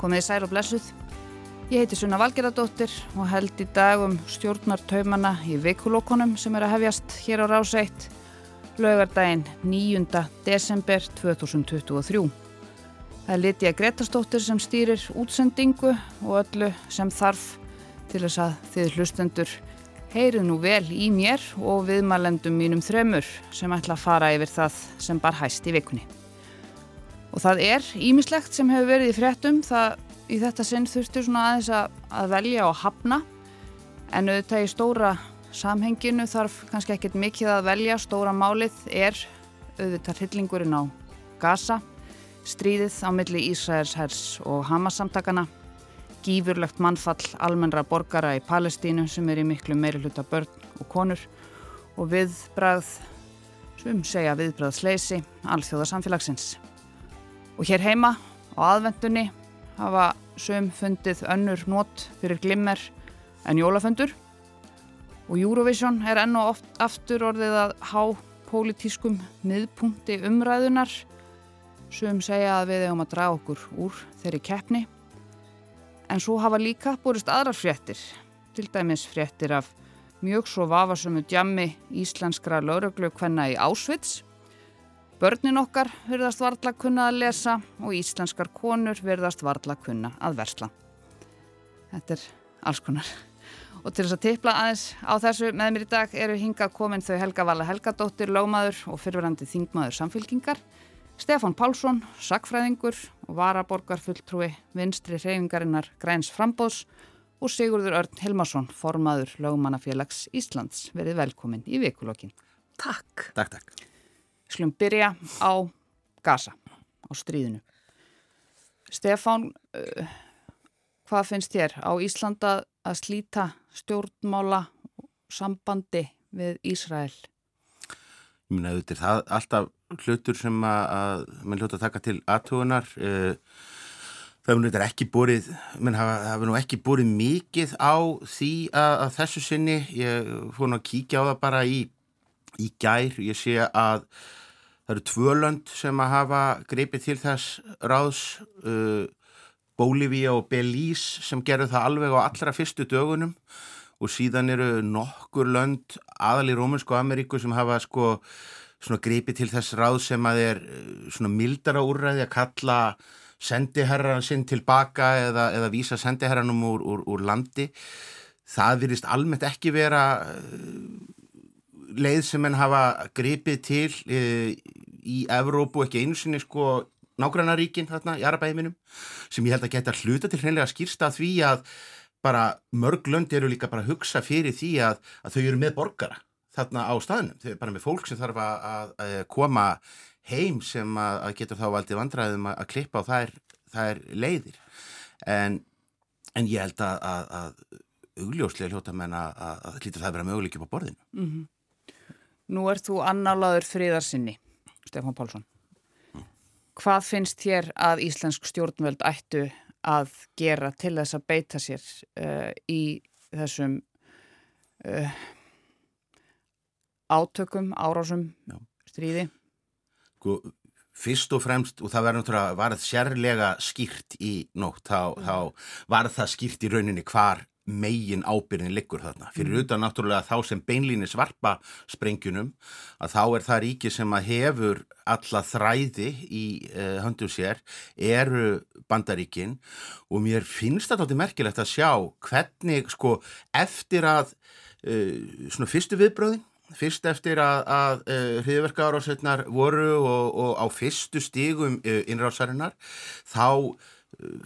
komið í sær og blessuð. Ég heiti Sunna Valgeradóttir og held í dag um stjórnartaumana í vikulókonum sem er að hefjast hér á rás 1, lögardaginn 9. desember 2023. Það er Lítja Gretarstóttir sem stýrir útsendingu og öllu sem þarf til þess að þið hlustendur heyrið nú vel í mér og viðmælendum mínum þremur sem ætla að fara yfir það sem bar hæst í vikunni. Og það er ímislegt sem hefur verið í fréttum, það í þetta sinn þurftur svona aðeins að, að velja og hafna. En auðvitað í stóra samhenginu þarf kannski ekkert mikið að velja, stóra málið er auðvitað hillingurinn á Gaza, stríðið á milli Ísraels hers og Hamas samtakana gífurlegt mannfall almennra borgara í Palestínu sem er í miklu meiri hluta börn og konur og viðbræð, sem segja viðbræðsleysi, alþjóðarsamfélagsins. Og hér heima á aðvendunni hafa söm fundið önnur nót fyrir glimmer en jólaföndur og Eurovision er enn og oft aftur orðið að há pólitískum miðpunkti umræðunar sem segja að við hefum að draga okkur úr þeirri keppni. En svo hafa líka búrist aðrar fréttir, til dæmis fréttir af mjög svo vafasömu djammi íslenskra lauruglu hvenna í Ásvits. Börnin okkar verðast varðla kunna að lesa og íslenskar konur verðast varðla kunna að versla. Þetta er alls konar. Og til þess að tippla aðeins á þessu með mér í dag eru hingað komin þau Helga Vala Helgadóttir, lögmaður og fyrverandi þingmaður samfélkingar. Stefán Pálsson, sakfræðingur og varaborgar fulltrúi vinstri hreyfingarinnar Græns Frambóðs og Sigurður Örn Hilmarsson, formaður lögumannafélags Íslands. Verið velkomin í vikulokkin. Takk. Takk, takk. Skulum byrja á Gaza, á stríðinu. Stefán, uh, hvað finnst þér á Íslanda að slíta stjórnmála sambandi við Ísrael? Ég minna auðvitað, það er alltaf hlutur sem að, að mann hljóta að taka til aðtugunar. Eh, það hefur náttúrulega ekki búrið, mann hafa nú ekki búrið mikið á því að, að þessu sinni. Ég fór nú að kíkja á það bara í, í gær. Ég sé að það eru tvölönd sem að hafa greipið til þess ráðs, uh, Bólívíja og Belís sem gerðu það alveg á allra fyrstu dögunum og síðan eru nokkur lönd aðal í Rómunsku Ameríku sem hafa sko svona greipi til þess ráð sem að er svona mildara úrræði að kalla sendiherran sinn tilbaka eða, eða vísa sendiherranum úr, úr, úr landi. Það virðist almennt ekki vera leið sem henn hafa greipið til e, í Evrópu, ekki einu sinni sko nágrannaríkin þarna í Arabæminum sem ég held að geta hluta til hreinlega skýrsta því að bara mörg lönd eru líka bara að hugsa fyrir því að, að þau eru með borgara þarna á staðnum, þau eru bara með fólk sem þarf að, að, að koma heim sem að getur þá aldrei vandræðum að klippa á þær, þær leiðir. En, en ég held að augljóslega hljóta menn að hlýta það að vera möguleik upp á borðinu. Mm -hmm. Nú ert þú annálaður fríðarsinni, Stefán Pálsson. Hvað finnst þér að Íslensk stjórnvöld ættu að gera til þess að beita sér uh, í þessum uh, átökum, árásum, Já. stríði? Sko, fyrst og fremst, og það var náttúrulega, var það sérlega skýrt í nótt, þá, mm. þá var það skýrt í rauninni hvar megin ábyrðin liggur þarna. Fyrir mm. utan náttúrulega þá sem beinlíni svarpa sprengjunum, að þá er það ríki sem að hefur alla þræði í uh, höndum sér, eru bandaríkin og mér finnst þetta alltaf merkilegt að sjá hvernig sko eftir að uh, svona fyrstu viðbröðin fyrst eftir að, að uh, hriðverkaárásveitnar voru og, og á fyrstu stígum innrásarinnar þá uh,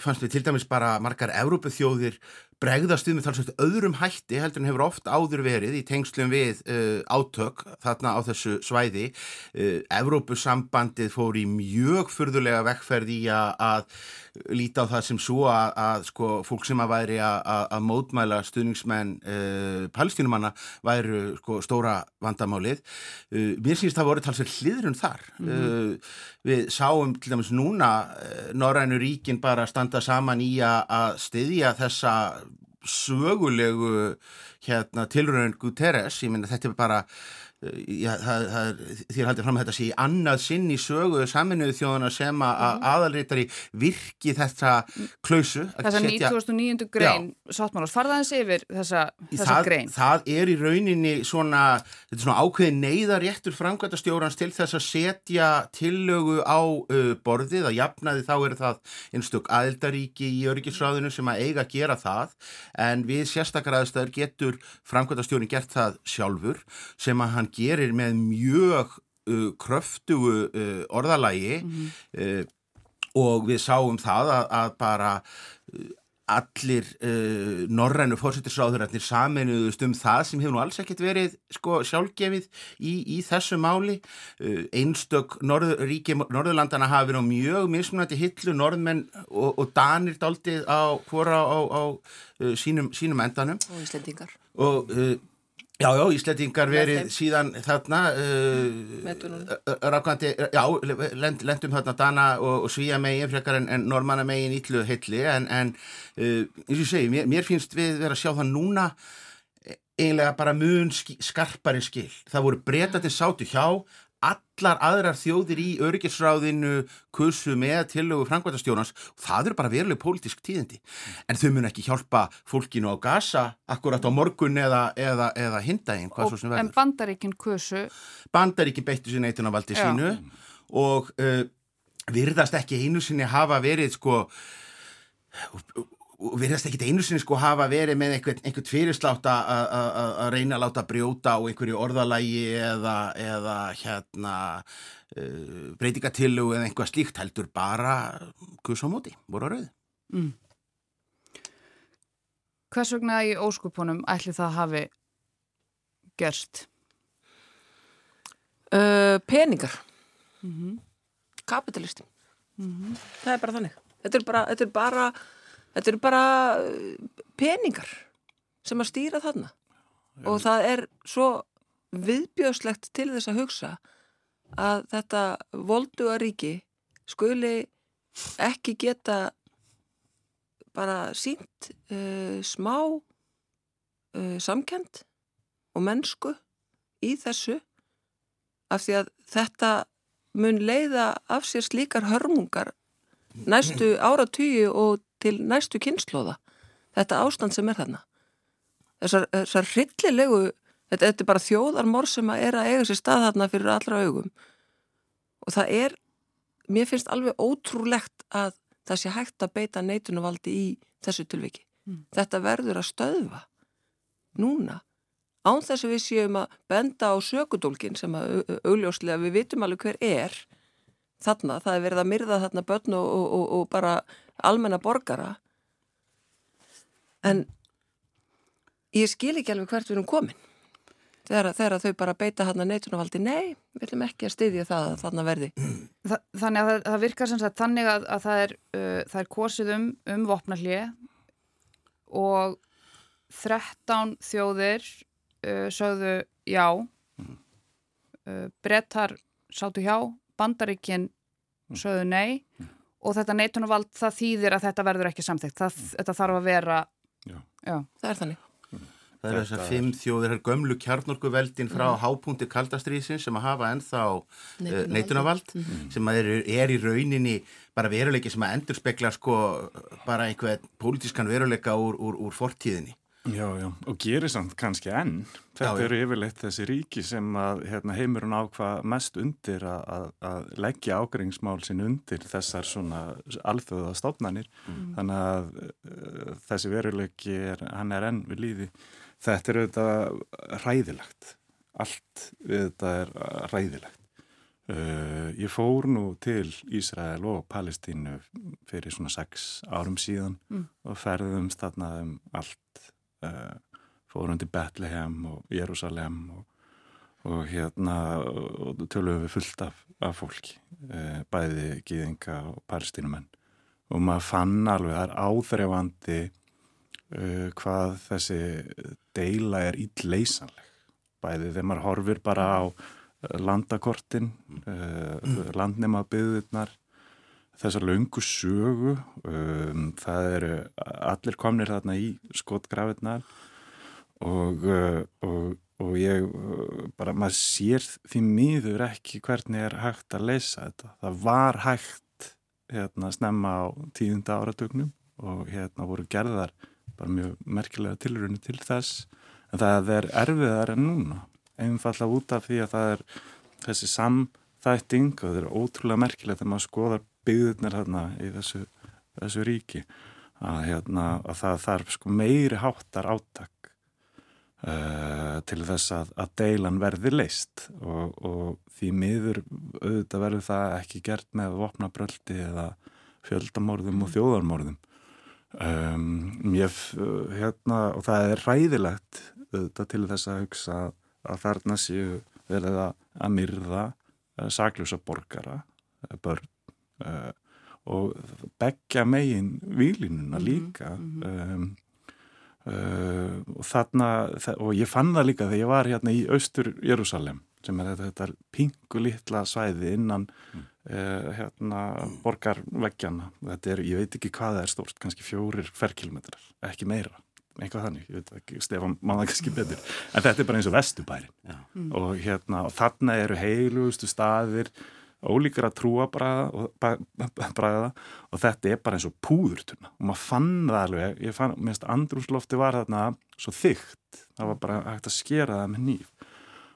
fannst við til dæmis bara margar Evrópuþjóðir bregðast við með talsvægt öðrum hætti heldur en hefur oft áður verið í tengslum við uh, átök þarna á þessu svæði. Uh, Evrópusambandið fór í mjög fyrðulega vekkferð í að líta á það sem svo að, að sko, fólk sem að væri að, að mótmæla stuðningsmenn uh, palestínumanna væru sko, stóra vandamálið. Mér sínst það voru talsvægt hliðrun þar. Mm -hmm. Við sáum til dæmis núna Norrænu ríkin bara standa saman í að styðja þessa sögulegu hérna, tilröðin Guterres, ég minna þetta er bara já, það, það, þér haldið fram að þetta sé í annað sinn í sögu saminuðu þjóðuna sem að mm. aðalreitari virki þetta klausu. Þessa 1909. grein sáttmálas, farðaðins yfir þessa, þessa það, grein? Það er í rauninni svona, þetta er svona ákveðin neyðaréttur framkvæmtastjórans til þess að setja tillögu á uh, borðið, að jafnaði þá er það einstök aðeldaríki í öryggisráðinu sem að eiga að gera það en við sérstakar aðstæður getur framkvæmtastjórin gert það sjálfur sem að hann gerir með mjög uh, kröftugu uh, orðalægi mm -hmm. uh, og við sáum það að, að bara uh, allir uh, norrænu fórsættisráðurarnir saminuðust um það sem hefur nú alls ekkert verið sko, sjálfgefið í, í þessu máli. Uh, einstök norð, ríki Norðurlandana hafi verið á mjög mismunandi hillu norðmenn og, og danir daldið á hvora á, á uh, sínum, sínum endanum. Og Íslendingar. Og Já, já, Íslandingar verið síðan þarna uh, rákvæmdi, já, lend, lendum þarna Dana og, og Svíja megin frekar en, en Normanna megin ítlu heilli en, en uh, eins og ég segi, mér, mér finnst við verið að sjá það núna eiginlega bara mun skarpari skil. Það voru breytatinn sátu hjá allar aðrar þjóðir í öryggisráðinu kursu með tillögu frangvæntastjónans og það eru bara veruleg pólitísk tíðindi. En þau mun ekki hjálpa fólkinu á gasa akkurat á morgun eða, eða, eða hindaginn En bandaríkinn kursu? Bandaríkinn beittu sér neitunarvaldi sínu og uh, virðast ekki einu sinni hafa verið sko og þess ekki einu sinni sko hafa verið með einhvern, einhvern fyrirslátt að reyna að láta brjóta á einhverju orðalægi eða, eða hérna uh, breytingatillu eða einhvað slíkt heldur bara kus á móti, voru að rauði mm. Hvers vegna í óskupunum ætli það hafi gerst? Uh, peningar mm -hmm. kapitalistin mm -hmm. það er bara þannig þetta er bara, þetta er bara þetta eru bara uh, peningar sem að stýra þarna Já. og það er svo viðbjóðslegt til þess að hugsa að þetta volduga ríki skuli ekki geta bara sínt uh, smá uh, samkend og mennsku í þessu af því að þetta mun leiða af sér slíkar hörmungar næstu áratýju og til næstu kynnslóða þetta ástand sem er þarna. Þessar, þessar hryllilegu þetta, þetta er bara þjóðarmor sem að er að eiga sér stað þarna fyrir allra augum. Og það er mér finnst alveg ótrúlegt að það sé hægt að beita neitunvaldi í þessu tilviki. Mm. þetta verður að stöðva núna. Án þess að við séum að benda á sökudólkin sem að augljóslega við vitum alveg hver er. Þarna, það er verið að myrða þarna börn og, og, og, og bara almenna borgara. En ég skil ekki alveg hvert við erum komin. Þegar, þegar þau bara beita hann að neitunarvaldi nei, við viljum ekki að styðja það að þarna verði. Þa, Þannig að það, það virkar sem sagt þannig að, að það, er, uh, það er kosið um um vopnallið og 13 þjóðir uh, sögðu já. Uh, brettar sátu hjá bandaríkinn sögðu nei og þetta neitunavald það þýðir að þetta verður ekki samþygt það, mm. þetta þarf að vera já. Já. það er þannig Það er þess að fimm þjóðir er gömlu kjarnorkuveldin frá mm. hápunkti kaldastrýsin sem að hafa ennþá neitunavald, neitunavald mm. sem að er, er í rauninni bara veruleiki sem að endur spekla sko bara einhver pólitískan veruleika úr, úr, úr fortíðinni Já, já, og gerir samt kannski enn. Þetta já, eru yfirleitt þessi ríki sem að hérna, heimurinn ákvað mest undir að, að, að leggja ágreingsmál sinn undir þessar svona alþjóða stofnanir. Mm. Þannig að uh, þessi veruleiki, er, hann er enn við líði. Þetta er auðvitað ræðilegt. Allt við þetta er ræðilegt. Uh, ég fór nú til Ísrael og Palestínu fyrir svona sex árum síðan mm. og ferðumst þarna um allt uh, fórum til Bethlehem og Jérúsalem og, og hérna og tölum við fullt af, af fólki uh, bæði gíðinga og palestinumenn og maður fann alveg það er áþrefandi uh, hvað þessi deila er ílleysanleg bæði þegar maður horfir bara á landakortin landnema byggðurnar þessar laungu sögu um, það eru allir komnir þarna í skotgrafinnar og, uh, og og ég bara, maður sér því miður ekki hvernig er hægt að leysa þetta. Það var hægt hérna snemma á tíunda áratugnum og hérna voru gerðar bara mjög merkilega tilrönu til þess en það er erfiðar en núna einfalla út af því að það er þessi samþætting og það er ótrúlega merkilegt að maður skoðar byggðunar hérna í þessu, þessu ríki að, hérna, að það þarf sko meiri háttar áttak uh, til þess að, að deilan verði leist og, og því miður auðvitað verður það ekki gert með vopnabröldi eða fjöldamorðum og þjóðarmorðum. Um, ég, hérna, og það er ræðilegt auðvitað til þess að hugsa að þarna séu verið að myrða uh, sakljósa borgara, uh, börn uh, og begja megin výlinuna mhm, líka mm -hmm. um, Uh, og þarna, og ég fann það líka þegar ég var hérna í austur Jérúsalem sem er þetta, þetta pingu litla svæði innan mm. uh, hérna borgarveggjana þetta er, ég veit ekki hvað það er stórt kannski fjórir ferrkilometrar, ekki meira eitthvað þannig, ég veit ekki, Stefán máða kannski betur, en þetta er bara eins og vestubærin mm. og hérna, og þarna eru heilugustu staðir ólíkar að trúa bræða og þetta er bara eins og púðurtuna og maður fann það alveg, ég fann, minnst andrúslofti var þarna svo þygt, það var bara hægt að skera það með nýf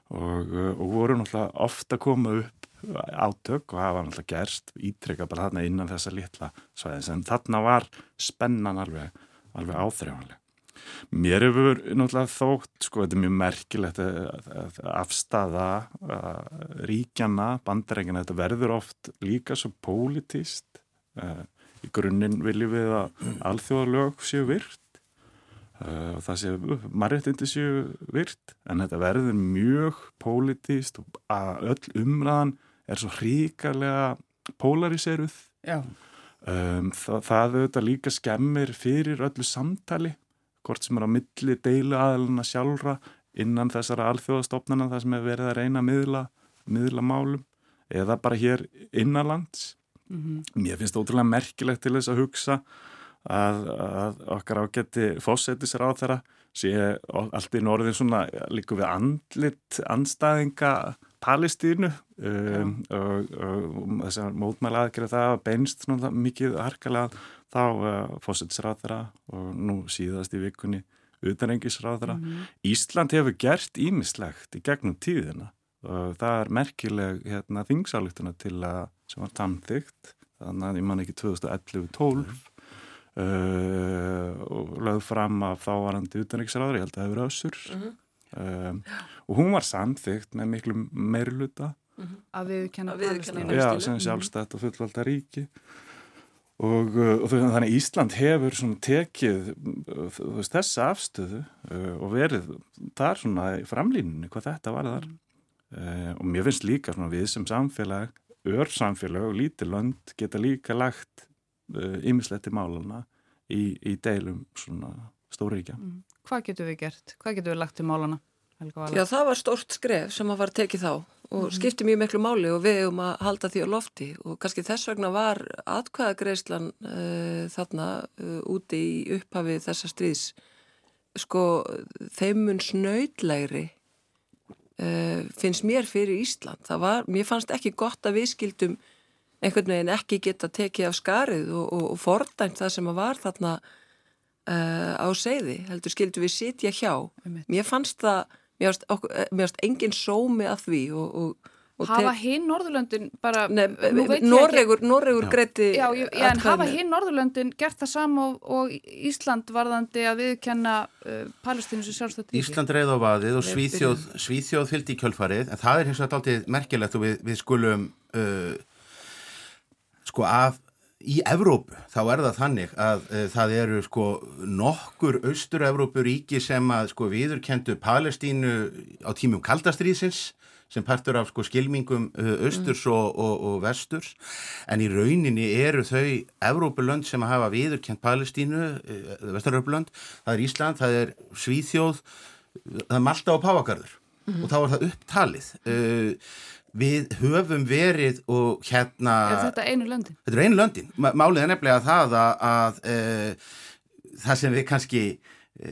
og, og voru náttúrulega ofta að koma upp átök og það var náttúrulega gerst. Ítrekka bara þarna innan þessa litla svæðis. En þarna var spennan alveg, alveg áþrjáðanlega Mér hefur náttúrulega þótt, sko, þetta er mjög merkilegt að afstafa ríkjana, bandarækjana, þetta verður oft líka svo pólitíst. Eh, í grunninn viljum við að alþjóðalög séu virt eh, og það séu, margættindi séu virt, en þetta verður mjög pólitíst og öll umræðan er svo hríkarlega polariseruð. Um, það, það auðvitað líka skemmir fyrir öllu samtali hvort sem er á milli deilu aðalina sjálfra innan þessara alþjóðastofnana það sem er verið að reyna miðla, miðla málum eða bara hér innanlands. Mm -hmm. Mér finnst það ótrúlega merkilegt til þess að hugsa að, að okkar ágætti fósettis er á þeirra sé allt í norðin svona líku við andlit anstæðinga Palestínu um, og, og þess að mótmæla aðgerða það beinst mikið harkalega þá uh, fósitsráðara og nú síðast í vikunni utanengisráðara. Mm -hmm. Ísland hefur gert ímislegt í gegnum tíðina og það er merkileg hérna, þingsáluktuna til að sem var tamþygt þannig að ég man ekki 2011-12 uh, og lögð fram af þávarandi utanengisráðara, ég held að það hefur össur mm -hmm. um, og hún var samþygt með miklu meirluta mm -hmm. að við kenna Palestínu Já, sem sjálfstætt og fullvalda ríki Og, uh, og þannig Ísland hefur tekið uh, veist, þessa afstöðu uh, og verið þar svona í framlínunni hvað þetta var þar uh, og mér finnst líka svona, við sem samfélag, örsamfélag og lítið lönd geta líka lagt ymmisleiti uh, máluna í, í deilum svona stóríkja. Mm. Hvað getur við gert? Hvað getur við lagt í máluna? Já það var stórt skref sem að var tekið þá og mm. skipti mjög miklu máli og við hefum að halda því á lofti. Og kannski þess vegna var atkvæðagreislan uh, þarna uh, úti í upphafi þessa stríðs sko þeimun snöydlegri uh, finnst mér fyrir Ísland. Það var, mér fannst ekki gott að við skildum einhvern veginn ekki geta tekið af skarið og, og, og fordæmt það sem var þarna á segði, heldur skildum við sitja hjá. Mér fannst það mér finnst eh, engin sómi að því og, og, og hafa hinn Norðurlöndin bara Norregur, Norregur greiti já, já, já, en hafa hinn Norðurlöndin gert það saman og, og Ísland varðandi að viðkenna uh, Palestínu sem sjálfstætt Ísland reið á vaðið og Svíþjóð, Svíþjóð fylgdi í kjölfarið en það er hins vegar alltaf merkilegt og við, við skulum uh, sko af í Evrópu þá er það þannig að uh, það eru sko nokkur austur-Evrópu ríki sem að sko viðurkendu Palestínu á tímum kaldastrýsins sem partur af sko skilmingum uh, austurs mm. og, og, og vesturs en í rauninni eru þau Evrópulönd sem að hafa viðurkent Palestínu uh, vesturöfulönd, það er Ísland, það er Svíþjóð það er Malta og Pávagarður mm. og þá er það upptalið við höfum verið og hérna Er þetta einu löndin? Þetta er einu löndin. Málið er nefnilega það að, að e, það sem við kannski e,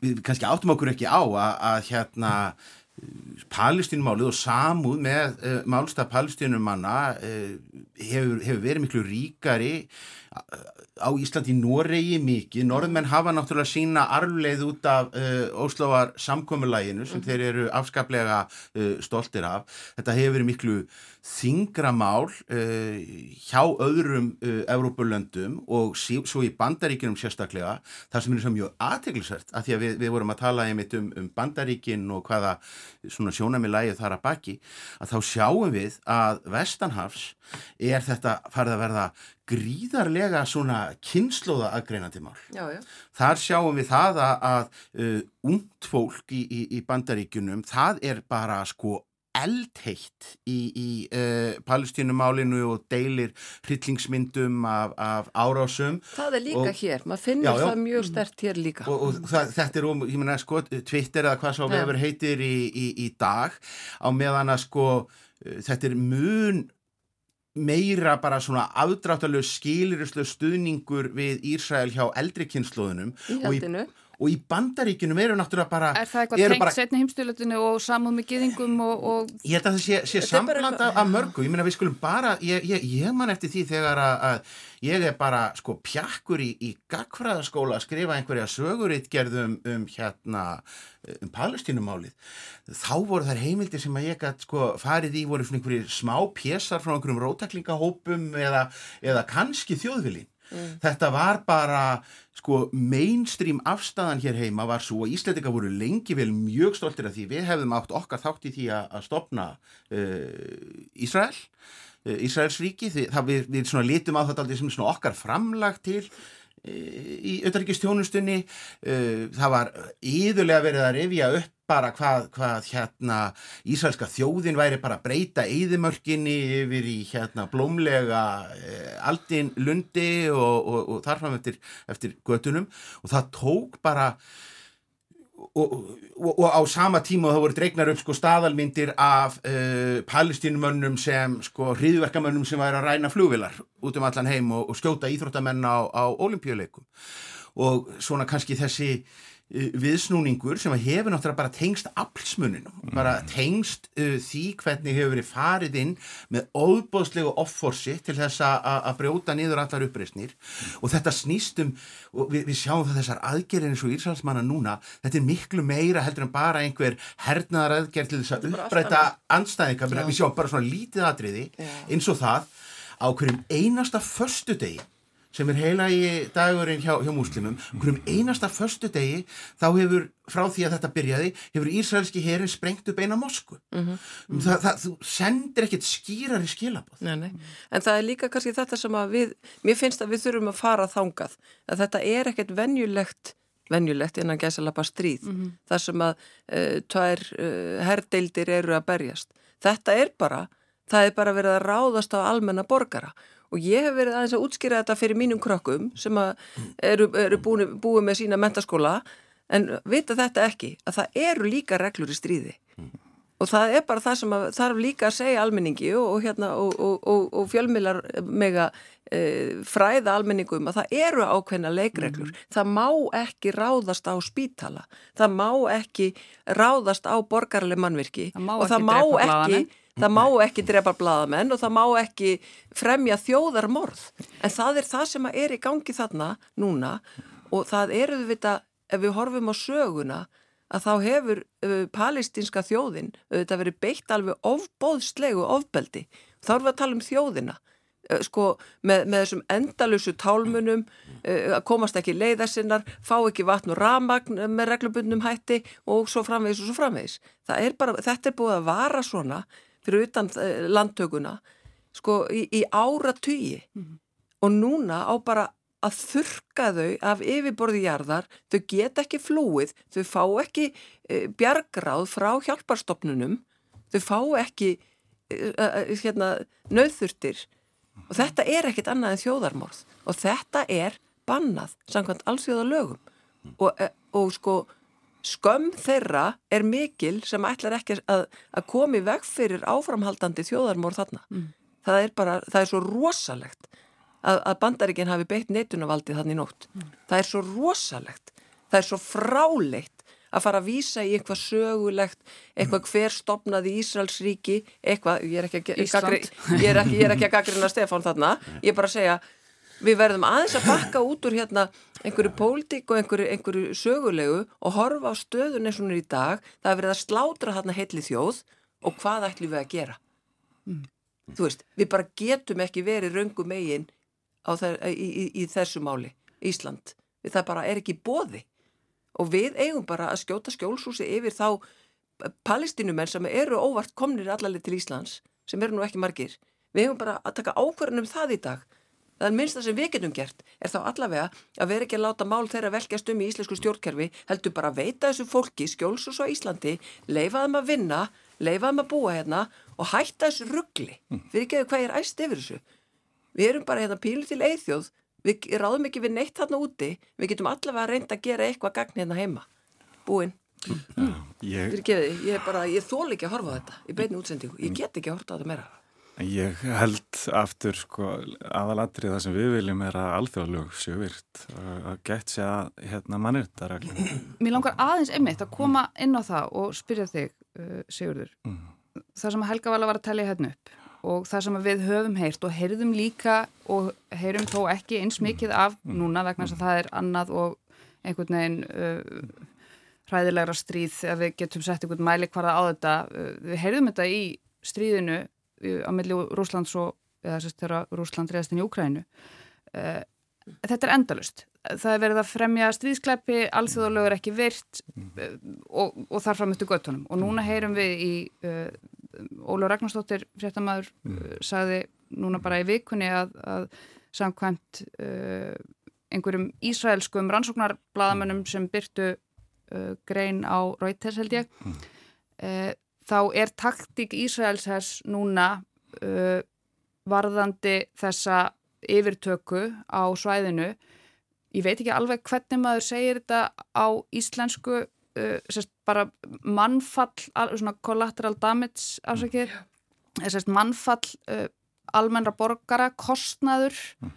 við kannski áttum okkur ekki á að, að hérna palestínumálið og samúð með uh, málstað palestínumanna uh, hefur, hefur verið miklu ríkari á Íslandi Noregi mikið. Norðmenn hafa náttúrulega sína arfleið út af uh, Óslóvar samkomiðlæginu sem mm -hmm. þeir eru afskaplega stoltir af. Þetta hefur miklu þingra mál uh, hjá öðrum uh, Evrópulöndum og sí, svo í bandaríkinum sérstaklega það sem er svo mjög aðteglisvert að því að við, við vorum að tala einmitt um, um bandaríkin og hvaða svona sjónamilægi þar að baki að þá sjáum við að Vestanhafs er þetta farið að verða gríðarlega svona kynnslóða aðgreinandi mál. Já, já. Þar sjáum við það að, að uh, ungt fólk í, í, í bandaríkunum það er bara sko eldheitt í, í uh, palestínumálinu og deilir hryllingsmyndum af, af árásum. Það er líka og, hér, maður finnur já, já, það mjög stert hér líka. Og, og það, þetta er um, ég menna sko, Twitter eða hvað svo vefur heitir í, í, í dag á meðan að sko þetta er mun meira bara svona afdráttalög skilirislu stuðningur við Ísrael hjá eldri kynnslóðunum og í, og í bandaríkunum eru náttúrulega bara Er það eitthvað tengt bara... setni heimstölutinu og samúð með giðingum og, og... Ég held að það sé, sé samblanda af mörgu, ég meina við skulum bara ég, ég, ég man eftir því þegar að, að ég er bara sko pjakkur í, í gagfræðaskóla að skrifa einhverja söguritgerðum um, um hérna um palestínumálið. Þá voru þær heimildir sem að ég gæti sko farið í voru svona einhverjir smá pésar frá einhverjum rótaklingahópum eða, eða kannski þjóðvilin Mm. Þetta var bara, sko, mainstream afstæðan hér heima var svo að Íslandika voru lengi vel mjög stoltir af því við hefðum átt okkar þátt í því að, að stopna uh, Ísrael, uh, Ísraels ríki, það við, við litum á þetta aldrei sem okkar framlag til í auðarrikistjónustunni, það var íðulega verið að revja upp bara hvað, hvað hérna Ísraelska þjóðin væri bara að breyta eðimörkinni yfir í hérna blómlega eh, aldin lundi og, og, og þarfam eftir, eftir götunum. Og það tók bara og, og á sama tíma það voru dreignar upp sko staðalmyndir af uh, palestínumönnum sem sko hriðverkamönnum sem væri að ræna flugvilar út um allan heim og skjóta íþróttamenn á, á olimpíuleikum og svona kannski þessi viðsnúningur sem hefur náttúrulega bara tengst aflsmuninu, mm. bara tengst uh, því hvernig hefur verið farið inn með óbóðslegu offorsi til þess að brjóta niður allar uppreysnir mm. og þetta snýstum og við, við sjáum það þessar aðgerðin eins og Íslandsmanna núna, þetta er miklu meira heldur en bara einhver hernaðar aðgerð til þess að uppræta andstæðinga, við sjáum bara svona lítið atriði eins og það á hverjum einasta förstu degi sem er heila í dagurinn hjá, hjá múslimum. Hverjum einasta förstu degi þá hefur, frá því að þetta byrjaði hefur Ísraelski herin sprengt upp eina mosku. Mm -hmm. það, það, þú sendir ekkert skýrar í skilabóð nei, nei. En það er líka kannski þetta sem að við mér finnst að við þurfum að fara þangað. Að þetta er ekkert venjulegt venjulegt innan gæsalappa stríð. Mm -hmm. þar sem að uh, tvær uh, herdeildir eru að berjast. Þetta er bara, það er bara verið að ráðast á almenna borgara og ég hef verið aðeins að útskýra þetta fyrir mínum krökkum sem eru, eru búin, búið með sína mentaskóla en vita þetta ekki að það eru líka reglur í stríði og það er bara það sem þarf líka að segja almenningi og, og, hérna, og, og fjölmilar mega e, fræða almenningum að það eru ákveðna leikreglur. Mm. Það má ekki ráðast á spítala, það má ekki ráðast á borgarlega mannvirki og það má ekki Það má ekki drepa bladamenn og það má ekki fremja þjóðarmorð. En það er það sem er í gangi þarna núna og það eru við þetta, ef við horfum á söguna, að þá hefur uh, palestinska þjóðin þetta verið beitt alveg ofbóðslegu ofbeldi. Þá erum við að tala um þjóðina. Uh, sko, með, með þessum endalusu tálmunum uh, að komast ekki leiðarsinnar, fá ekki vatn og ramagn með reglubundnum hætti og svo framvegis og svo framvegis. Er bara, þetta er búið að vara svona fyrir utan eh, landtökuna sko í, í ára tugi mm -hmm. og núna á bara að þurka þau af yfirborði jarðar, þau get ekki flúið, þau fá ekki e, bjargráð frá hjálparstofnunum, þau fá ekki e, e, hérna, nöðþurftir og þetta er ekkit annað en þjóðarmorð. Og þetta er bannað samkvæmt allsjóða lögum og, og sko skömm þeirra er mikil sem ætlar ekki að, að komi veg fyrir áframhaldandi þjóðarmór þarna. Mm. Það er bara, það er svo rosalegt að, að bandaríkinn hafi beitt neitunavaldið þannig nótt. Mm. Það er svo rosalegt það er svo fráleitt að fara að vísa í eitthvað sögulegt, eitthvað hver stopnaði Ísraelsríki, eitthvað, ég er ekki að, gagri, ég er ekki, ég er ekki að gaggrina Stefán þarna, ég er bara að segja, við verðum aðeins að bakka út úr hérna einhverju pólitík og einhverju, einhverju sögulegu og horfa á stöðun eins og hún er í dag, það er verið að slátra hérna heitli þjóð og hvað ætlum við að gera? Mm. Þú veist, við bara getum ekki verið röngum eigin í, í, í þessu máli, Ísland. Það bara er ekki bóði og við eigum bara að skjóta skjólsúsi yfir þá palestinumenn sem eru óvart komnir allarlega til Íslands, sem eru nú ekki margir. Við eigum bara að taka ákvarðan um það í dag. Það minnst það sem við getum gert er þá allavega að vera ekki að láta mál þeirra velkjast um í íslensku stjórnkerfi, heldur bara að veita þessu fólki skjólsús á Íslandi, leifa þeim að vinna, leifa þeim að búa hérna og hætta þessu ruggli. Við erum ekki að hvað er æst yfir þessu. Við erum bara hérna pílu til eithjóð við ráðum ekki við neitt þarna úti við getum allavega reynd að gera eitthvað gagn hérna heima búinn mm. ég, ég, ég þól ekki að horfa á þetta í beinu útsendingu, ég get ekki að horfa á þetta meira Ég held aftur sko, aðalatrið það sem við viljum er að alþjóðlög séu virt að gett sér að hérna mannir þetta reglum. Mér langar aðeins einmitt að koma inn á það og spyrja þig uh, Sigurður, mm. það sem Helga Vala var að tellja hérna upp og það sem við höfum heyrt og heyrðum líka og heyrum þó ekki eins mikið af mm. núna vegna þess að það er annað og einhvern veginn uh, hræðilegra stríð að við getum sett einhvern mæli hvarða á þetta uh, við heyrðum þetta í stríðinu á milli Rúslands og eða að þeirra Rúsland reyðast inn í Úkrænu uh, þetta er endalust það er verið að fremja stríðskleipi alþjóðalögur ekki virt uh, og, og þar fram eftir göttunum og núna heyrum við í uh, Óla Ragnarstóttir fréttamaður sagði núna bara í vikunni að, að samkvæmt uh, einhverjum ísraelskum rannsóknarbladamönnum sem byrtu uh, grein á Reuters held ég mm. Þá er taktík Ísraelshers núna uh, varðandi þessa yfirtöku á svæðinu ég veit ekki alveg hvernig maður segir þetta á íslensku uh, sérst, bara mannfall, svona collateral damage afsakir, mm. sérst, mannfall uh, almennra borgara, kostnaður, mm.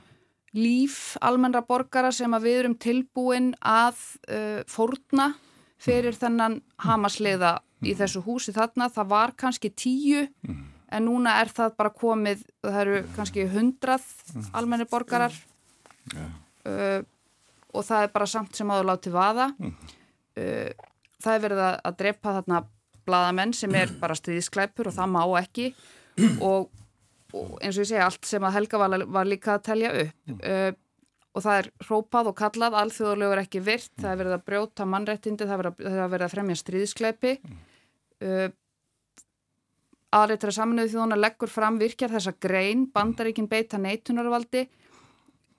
líf almennra borgara sem að við erum tilbúin að uh, fórna fyrir mm. þennan hamasliða í mm. þessu húsi þarna. Það var kannski tíu mm. en núna er það bara komið, það eru kannski hundrað almenni borgarar yeah. og það er bara samt sem áður látið vaða. Uh, það er verið að, að drepa þarna bladamenn sem er bara stríðsklæpur og það má ekki og, og eins og ég segja allt sem að Helga var, var líka að telja upp uh, og það er hrópað og kallað alþjóðulegur ekki virt, það er verið að brjóta mannrættindi, það er verið að fremja stríðsklæpi uh, aðreitur að saminuðu þjóðuna leggur fram virkjar þessa grein bandaríkin beita neitunarvaldi.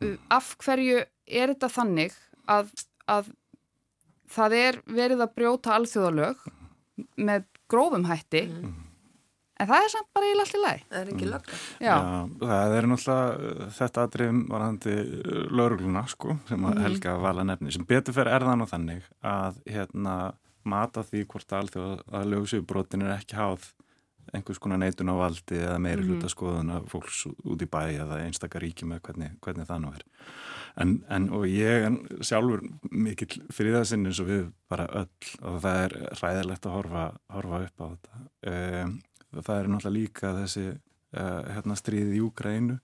Uh, af hverju er þetta þannig að, að það er verið að brjóta alþjóðalög með grófum hætti? Mm. en það er samt bara í lalli læg það er ekki lögla Já, það er náttúrulega þetta aðrifum varðandi lögluna sko sem að mhm. Helga vala nefni sem betur fyrir erðan og þannig að hérna mata því hvort alþjóð að lögsjöfubrotin er ekki háð einhvers konar neitun á valdi eða meiri mm -hmm. hluta skoðun af fólks út í bæ eða einstakar ríki með hvernig, hvernig það nú er. En, en og ég sjálfur mikill fyrir það sinni eins og við bara öll og það er ræðilegt að horfa, horfa upp á þetta. Um, það er náttúrulega líka þessi uh, hérna, stríðið í Úgrænu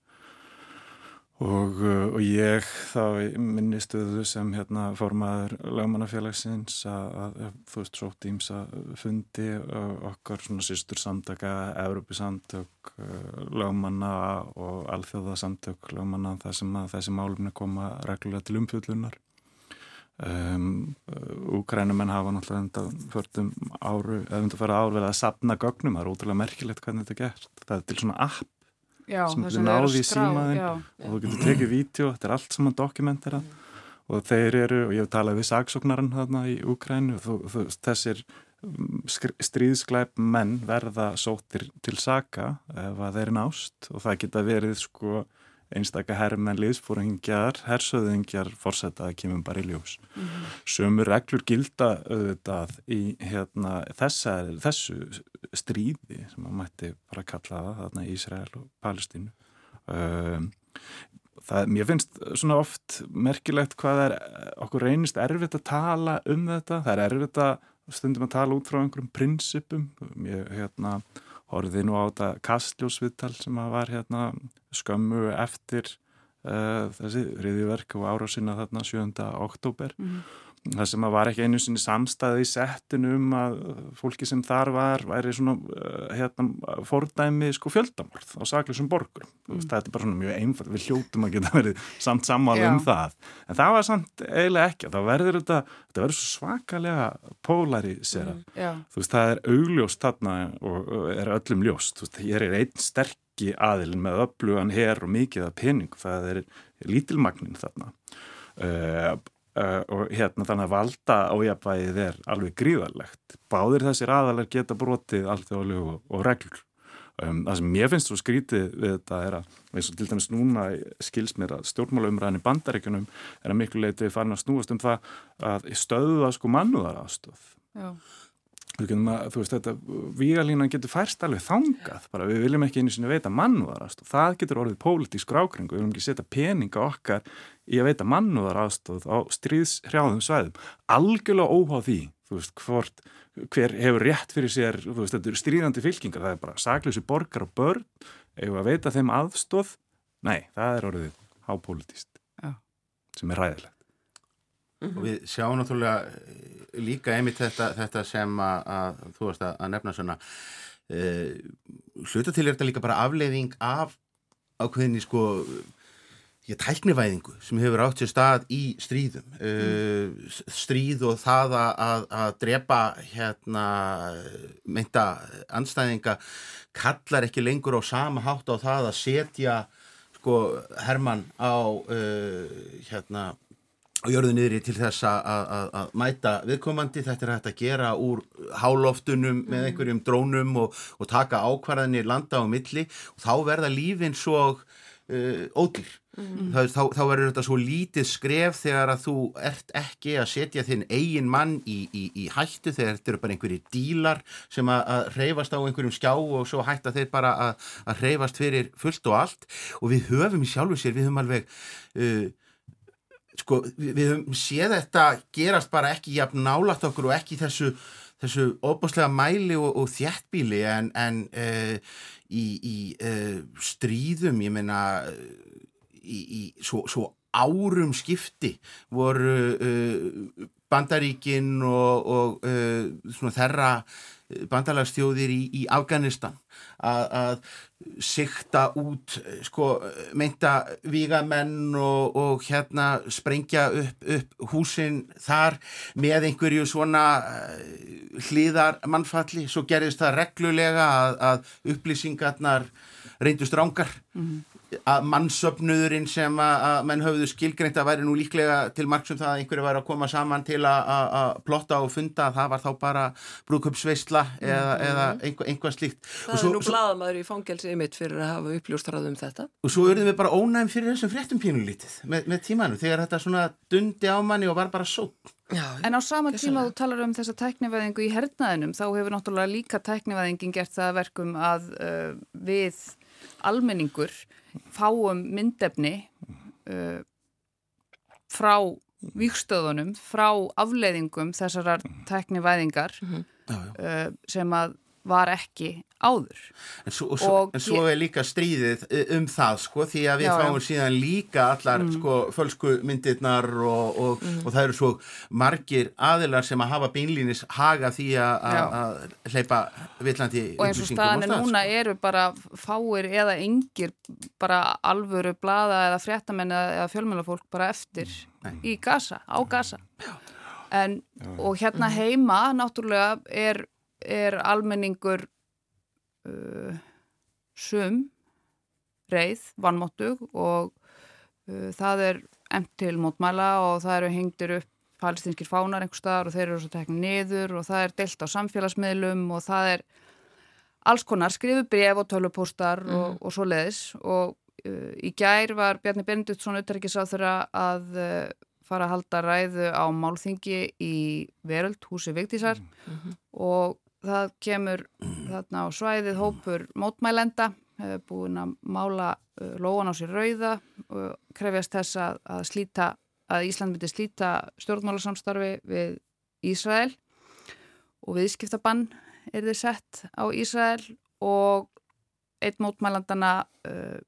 Og, uh, og ég þá minnistuðu sem hérna formaður lögmannafélagsins að, að þú veist sótt ímsa fundi okkar svona sýstur samtaka, Európisamtök, uh, lögmanna og alþjóðasamtök lögmanna þar sem að þessi málumni koma reglulega til umfjöllunar. Um, Úkrænumenn hafa náttúrulega enda förtum áru, eða undir fara árverða að sapna gögnum, það er ótrúlega merkilegt hvernig þetta er gert. Það er til svona app já, sem þú náði í símaðin og þú getur tekið vídeo, þetta er allt saman dokumentera mm. og þeir eru, og ég hef talað við sagsóknarinn þarna í Ukrænu og þessir mm, stríðsklæp menn verða sóttir til saga ef að þeir nást. Og það geta verið sko einstakka herrmenn liðsfóringjar, hersöðingjar fórsetta að kemur bara í ljós. Mm -hmm. Sömur reglur gilda auðvitað í hérna, þessa, þessu stríði sem maður mætti bara kalla það þarna í Ísrael og Palestínu. Um, það, mér finnst svona oft merkilegt hvað er okkur reynist erfitt að tala um þetta það er erfitt að stundum að tala út frá einhverjum prinsipum ég hérna horfið nú á þetta kastljósviðtal sem að var hérna skömmu eftir uh, þessi riðiverk og ára sinna þarna 7. oktober mm það sem að var ekki einu sinni samstæði í settinu um að fólki sem þar var væri svona uh, hérna, fordæmi sko fjöldamorð á saklusum borgur mm. þetta er bara svona mjög einfalt, við hljóttum að geta verið samt sammála um það. En það var samt eiginlega ekki, þá verður þetta þetta verður svo svakalega polarisera, mm. þú veist það er augljóst þarna og er öllum ljóst, þú veist, hér er einn sterkki aðilin með öflugan hér og mikið af pening, það er lítilmagnin þarna. Uh, Uh, og hérna þannig að valda ójapvæðið er alveg gríðarlegt. Báðir þessir aðalar geta brotið alþjóðlegu og, og reglur. Um, það sem ég finnst svo skrítið við þetta er að, eins og til dæmis núna skils mér að stjórnmálaumræðin í bandaríkunum er að miklu leiti farin að snúast um það að stöðuða sko mannúðar ástöð Já Að, þú veist þetta, vígalínan getur færst alveg þangað, bara við viljum ekki einu sinni veita mannúðarast og það getur orðið pólitísk rákring og við viljum ekki setja peninga okkar í að veita mannúðarastóð á stríðshrjáðum svæðum, algjörlega óháð því, veist, hvort hver hefur rétt fyrir sér, veist, þetta eru stríðandi fylkingar, það er bara saklösi borgar og börn, hefur að veita þeim aðstóð, nei, það er orðið hápolítist, sem er ræðilegt. Mm -hmm. og við sjáum náttúrulega eh, líka einmitt þetta, þetta sem að, að þú varst að, að nefna svona uh, hluta til er þetta líka bara afleiðing af ákveðinni sko ég, tæknivæðingu sem hefur átt sér stað í stríðum mm. uh, stríð og það að, að drepa hérna meinta anstæðinga kallar ekki lengur á sama hátt á það að setja sko Herman á uh, hérna og jörðu niðri til þess að mæta viðkomandi, þetta er hægt að gera úr háloftunum með mm. einhverjum drónum og, og taka ákvarðanir landa á milli og þá verða lífin svo uh, ódýr mm. þá, þá, þá verður þetta svo lítið skref þegar að þú ert ekki að setja þinn eigin mann í, í, í hættu þegar þetta eru bara einhverjir dílar sem að, að reyfast á einhverjum skjá og svo hætta þeir bara að, að reyfast fyrir fullt og allt og við höfum í sjálfu sér, við höfum alveg uh, sko, við, höfum séð þetta gerast bara ekki jafn nálagt okkur og ekki þessu, þessu óbúslega mæli og, og þjættbíli en, en uh, í, í uh, stríðum, ég meina í, í svo, svo árum skipti voru uh, bandaríkin og, og þeirra bandalagstjóðir í, í Afganistan að, sikta út sko, meinta vígamenn og, og hérna sprengja upp, upp húsin þar með einhverju svona eh, hlýðar mannfalli svo gerðist það reglulega að, að upplýsingarnar reyndust rángar mm -hmm að mannsöfnuðurinn sem að menn höfðu skilgreint að væri nú líklega til margsum það að einhverju væri að koma saman til að plotta og funda að það var þá bara brúköpsveistla eða, mm eða einhvað, einhvað slíkt. Það svo, er nú bladamæður í fangelsi ymitt fyrir að hafa uppljóstrað um þetta. Og svo erum við bara ónægum fyrir þessum fréttum pínulítið með, með tímanu þegar þetta svona dundi á manni og var bara sót Já, en á sama tíma þú talar um þessa tæknivæðingu í hernaðinum þá hefur náttúrulega líka tæknivæðingin gert það verkum að uh, við almenningur fáum myndefni uh, frá vikstöðunum, frá afleiðingum þessarar tæknivæðingar mm -hmm. uh, sem að var ekki áður. En svo, svo, en svo er líka stríðið e, um það sko því að við já, fáum já. síðan líka allar mm. sko fölsku myndirnar og, og, mm. og það eru svo margir aðilar sem að hafa beinlínis haga því að hleypa villandi og eins og staðan er núna sko. eru bara fáir eða yngir bara alvöru blada eða fréttamenn eða fjölmjölafólk bara eftir Nei. í gasa, á gasa en og hérna heima náttúrulega er, er almenningur uh, sum reið, vannmóttug og uh, það er emt til mótmæla og það eru hengtir upp palestinskir fánar einhver staðar og þeir eru svo teknið niður og það er delt á samfélagsmiðlum og það er alls konar skrifu bref og tölvupóstar mm. og, og svo leiðis og uh, í gær var Bjarni Benediktsson auðverkis á þeirra að uh, fara að halda ræðu á málþingi í Veröld, húsi Vigdísar mm og það kemur þarna á svæðið hópur mótmælenda, hefur búin að mála uh, lóan á sér rauða og krefjast þess að, að, slíta, að Ísland myndi slíta stjórnmálarsamstarfi við Ísrael og viðskiptabann er þið sett á Ísrael og einn mótmælandana uh,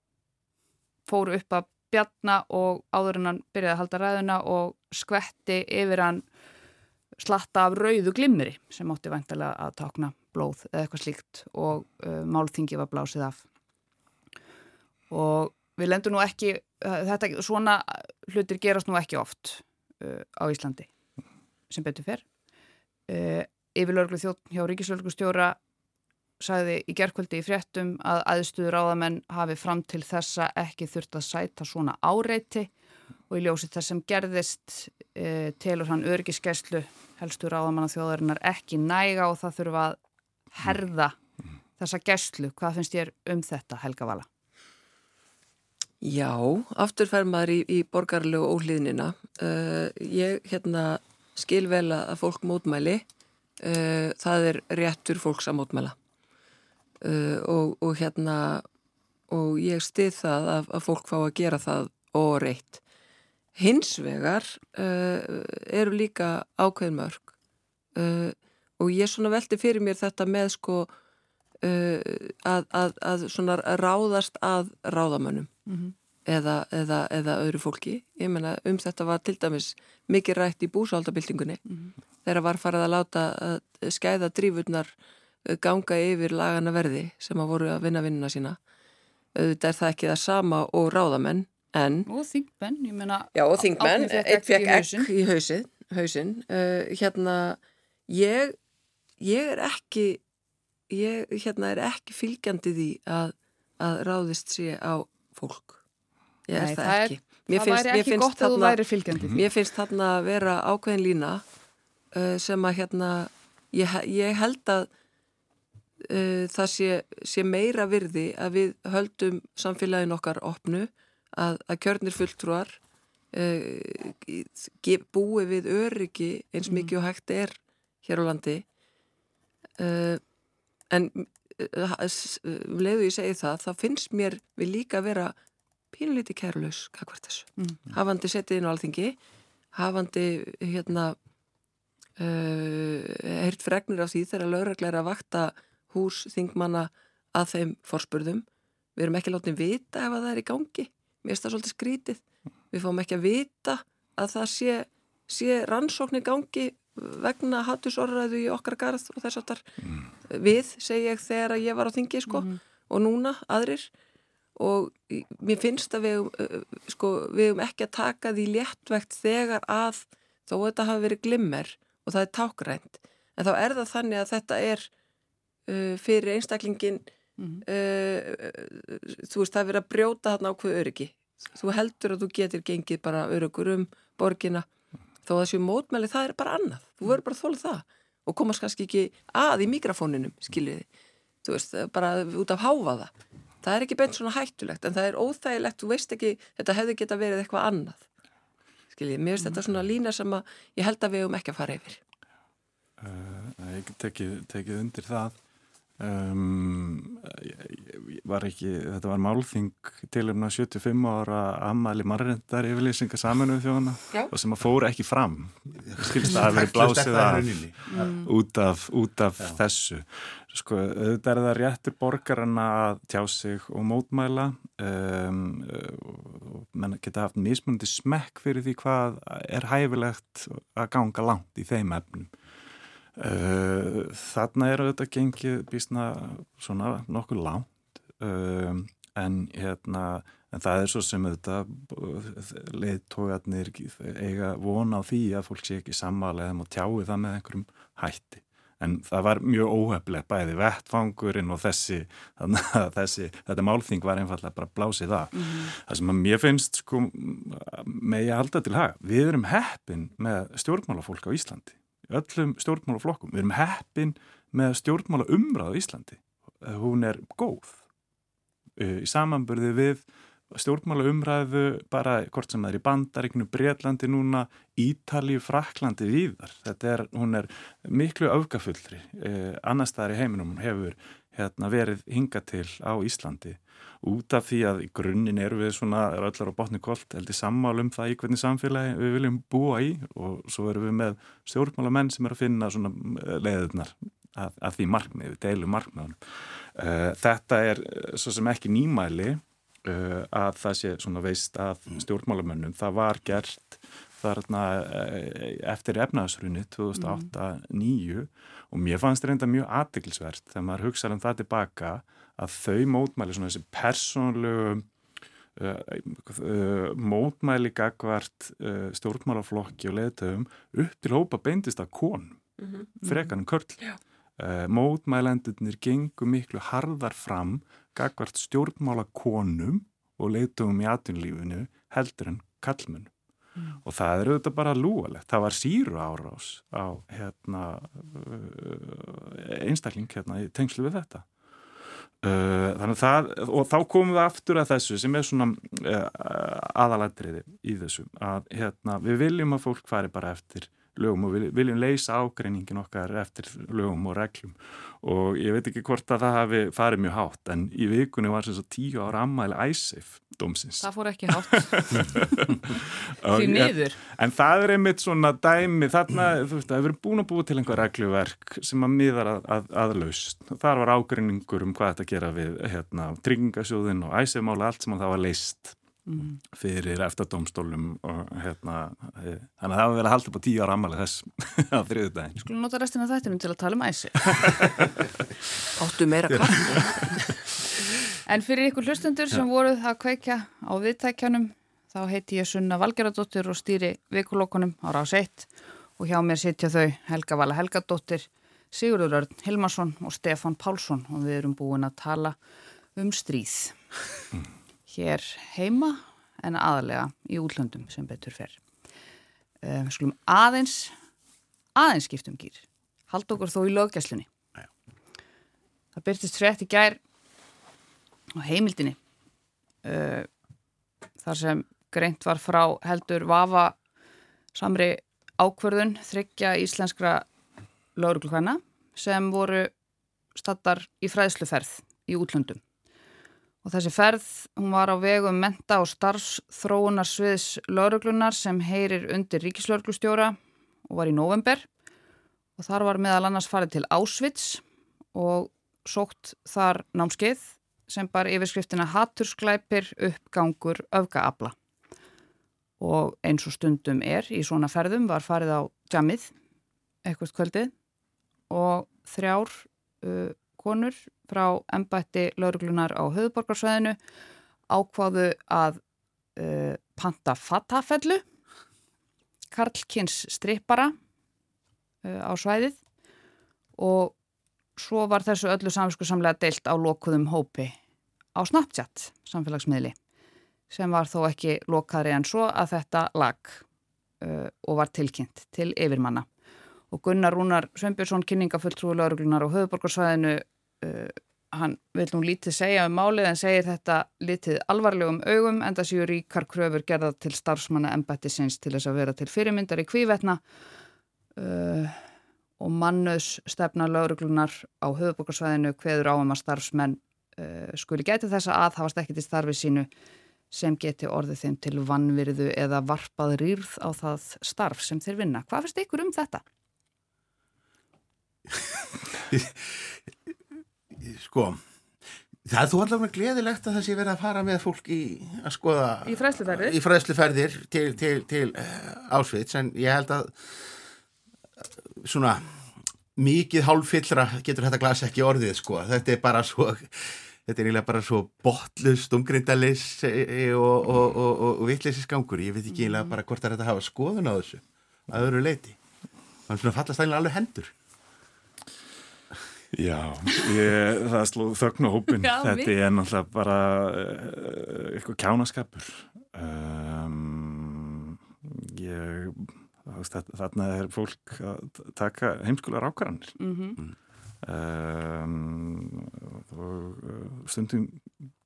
fóru upp að bjarna og áður en hann byrjaði að halda ræðuna og skvetti yfir hann slatta af rauðu glimmiri sem átti vantilega að takna blóð eða eitthvað slíkt og uh, málþingi var blásið af. Og við lendum nú ekki uh, þetta, svona hlutir gerast nú ekki oft uh, á Íslandi sem betur fyrr uh, yfirlörglu þjótt hjá Ríkislörglustjóra sagði í gerðkvöldi í fréttum að aðstuður áðamenn hafi fram til þessa ekki þurft að sæta svona áreiti og í ljósi þess sem gerðist e, telur hann örgiskeslu helstur áðamanna þjóðarinnar ekki næga og það þurfa að herða þessa geslu. Hvað finnst ég um þetta, Helga Vala? Já, aftur fer maður í, í borgarlegu óhlýðnina. Uh, ég hérna, skil vel að fólk mótmæli, uh, það er réttur fólks að mótmæla uh, og, og hérna og ég stið það að, að fólk fá að gera það og reitt. Hins vegar eru líka ákveðin mörg og ég svona veldi fyrir mér þetta með sko að, að, að svona ráðast að ráðamönnum mm -hmm. eða, eða, eða öðru fólki. Ég menna um þetta var til dæmis mikið rætt í búsaldabildingunni mm -hmm. þegar var farið að láta að skæða drífurnar ganga yfir lagana verði sem að voru að vinna vinnuna sína. Auðvitað er það ekki það sama og ráðamenn en... Og þingmenn, ég menna... Já og þingmenn, eitt fekk ekk í hausin, hausin. Uh, hérna, ég, ég er ekki ég hérna er ekki fylgjandi því að, að ráðist sé á fólk. Ég er Nei, það, það ekki. Er, mér það finnst, væri ekki gott þarna, að þú væri fylgjandi. mér finnst þarna að vera ákveðin lína uh, sem að hérna ég, ég held að uh, það sé, sé meira virði að við höldum samfélagin okkar opnu að, að kjörnir fulltrúar uh, búi við öryggi eins mm. mikið og hægt er hér á landi uh, en uh, um leiðu ég segi það, þá finnst mér við líka að vera pínlíti kærlaus. Mm. Hafandi setið inn á alþingi, hafandi hérna heyrt fregnir af því þegar lögreglega að vakta hús þingmanna að þeim forspurðum. Við erum ekki látið vita ef það er í gangi. Mér finnst það svolítið skrítið. Við fáum ekki að vita að það sé, sé rannsóknir gangi vegna hattusorraðu í okkar garð og þess aftar mm. við, segi ég þegar ég var á þingi sko, mm. og núna aðrir og mér finnst að við sko, við hefum ekki að taka því léttvegt þegar að þó þetta hafi verið glimmer og það er tákrænt en þá er það þannig að þetta er uh, fyrir einstaklingin mm. uh, þú veist það er verið að brjóta þarna á hvað öryggi. Þú heldur að þú getur gengið bara örugur um borgina þó að þessu mótmæli það er bara annað. Þú verður bara þóla það og komast kannski ekki að í mikrofóninum skiljiði, þú veist, bara út af háfaða það er ekki beint svona hættulegt en það er óþægilegt, þú veist ekki þetta hefði geta verið eitthvað annað skiljiði, mér finnst mm. þetta svona lína sem að ég held að við höfum ekki að fara yfir. Uh, Ég tekið, tekið undir það Um, var ekki, þetta var málþing til um 75 ára ammali marrendar yfirlýsinga saminuð þjóðana og sem að fóra ekki fram. Skilst að það veri blásið af mm. út af, út af þessu. Sko, auðvitað er það réttur borgarna að tjá sig og mótmæla. Um, og menn geta haft mismundi smekk fyrir því hvað er hæfilegt að ganga langt í þeim efnum Uh, þarna er auðvitað gengið býstna svona nokkuð langt uh, en hérna en það er svo sem auðvitað leiðtógarnir eiga vona á því að fólk sé ekki sammálega og tjái það með einhverjum hætti. En það var mjög óhefleg bæði vettfangurinn og þessi, þessi þetta málþing var einfallega bara blásið það mm -hmm. það sem að mér finnst sko með ég halda til haga við erum heppin með stjórnmálafólk á Íslandi öllum stjórnmálaflokkum. Við erum heppin með stjórnmála umræðu í Íslandi. Hún er góð í samanbörði við stjórnmála umræðu bara hvort sem það er í bandaríknu, Breitlandi núna, Ítali, Fraklandi viðar. Þetta er, hún er miklu aukafullri. Eh, annars það er í heiminum, hún hefur, hérna, verið hinga til á Íslandi. Út af því að í grunninn eru við svona, er öllar á botni kolt heldur sammálum það í hvernig samfélagi við viljum búa í. Og svo erum við með stjórnmálamenn sem er að finna svona eh, leiðunar að, að því markmið, við deilum markmiðunum. Uh, þetta er svo sem ekki nýmæli uh, að það sé svona veist að stjórnmálamennum, það var gert þarna eftir efnaðsrunni 2008-2009 og mér fannst reynda mjög aðdeklisvert þegar maður hugsaði um það tilbaka að þau mótmæli, svona þessi persónlegu uh, uh, mótmæli gagvart uh, stjórnmálaflokki og leðtöfum upp til hópa beindist að konum, mm -hmm. frekanum körl. Mótmælendunir gengur miklu harðar fram gagvart stjórnmálakonum og leðtöfum í atvinnlífinu heldur en kallmenn. Mm. og það er auðvitað bara lúalegt það var síru árás á hérna, einstakling hérna, í tengslu við þetta Uh, þannig það, og þá komum við aftur að þessu sem er svona uh, aðalættriði í þessu að hérna, við viljum að fólk fari bara eftir lögum og viljum leysa ágreiningin okkar eftir lögum og reglum og ég veit ekki hvort að það hafi farið mjög hátt en í vikunni var sem svo tíu ára ammæli æsif dómsins. Það fór ekki hátt því niður. En, það er einmitt svona dæmi þarna, þú veist, það hefur búin að búið til einhver regluverk sem að miðar að, að, að laust. Þar var ágreiningur um hvað þetta gera við hérna, tryggingasjóðin og æsifmála allt sem það var leist Mm. fyrir eftardómstólum og hérna e, þannig að það var vel að halda upp á tíu ára ammali þess á þriðu daginn Skulum nota restina þættinum til að tala um æsi Áttu meira kall En fyrir ykkur hlustundur sem voruð að kveikja á viðtækjanum þá heiti ég Sunna Valgeradóttir og stýri vikulokkunum á rás 1 og hjá mér sitja þau Helga Vala Helgadóttir Sigurður Örn Hilmarsson og Stefan Pálsson. Og við erum búin að tala um stríð. Mm hér heima en aðalega í útlöndum sem betur fer. Um, skulum aðeins, aðeins skiptum gýr. Hald okkur þó í löggjæslunni. Það byrtist frétt í gær á heimildinni uh, þar sem greint var frá heldur Vafa samri ákverðun þryggja íslenskra lauruglukvæna sem voru stattar í fræðsluferð í útlöndum. Og þessi ferð, hún var á vegum menta og starfsþróunarsviðs lauruglunar sem heyrir undir ríkislauruglustjóra og var í november og þar var meðal annars farið til Ásvits og sókt þar námskeið sem bar yfirskriftina Hattursklæpir uppgangur öfgaabla. Og eins og stundum er í svona ferðum var farið á jamið, eitthvað kvöldið og þrjár uh, konur frá embætti lauruglunar á höfuborgarsvæðinu ákváðu að uh, panta fatafellu Karlkins strippara uh, á svæðið. Og svo var þessu öllu samsku samlega deilt á lokuðum hópi á Snapchat samfélagsmiðli sem var þó ekki lokaðri en svo að þetta lag uh, og var tilkynnt til yfirmanna. Og Gunnar Rúnar Sveinbjörnsson kynningafulltrúi lauruglunar á höfuborgarsvæðinu uh, hann vil nú lítið segja um málið en segir þetta lítið alvarlegum augum en það séu ríkar kröfur gerða til starfsmanna embættisins til þess að vera til fyrirmyndar í kvívetna uh, og mannus stefna lauruglunar á höfubokarsvæðinu hveður áum að starfsmenn uh, skuli geti þess að aðhafast ekki til starfi sínu sem geti orðið þeim til vannvirðu eða varpað rýrð á það starf sem þeir vinna. Hvað finnst ykkur um þetta? sko það er þú allavega gleðilegt að það sé verið að fara með fólk í að skoða í fræsluferðir, í fræsluferðir til, til, til uh, Ásvits en ég held að svona mikið hálffyllra getur þetta glas ekki orðið sko. Þetta er bara svo þetta er eiginlega bara svo botlust umgrindalis og, og, og, og vittleysis gangur ég veit ekki eiginlega bara hvort það er að hafa skoðun á þessu að öðru leiti þannig að það fallast eiginlega alveg hendur Já, ég, það slóð þögn og hópin, Já, þetta við. er náttúrulega bara uh, eitthvað kjánaskapur um, ég veist, þarna er fólk að taka heimskulega rákaranir mm -hmm. um, og eh, stundum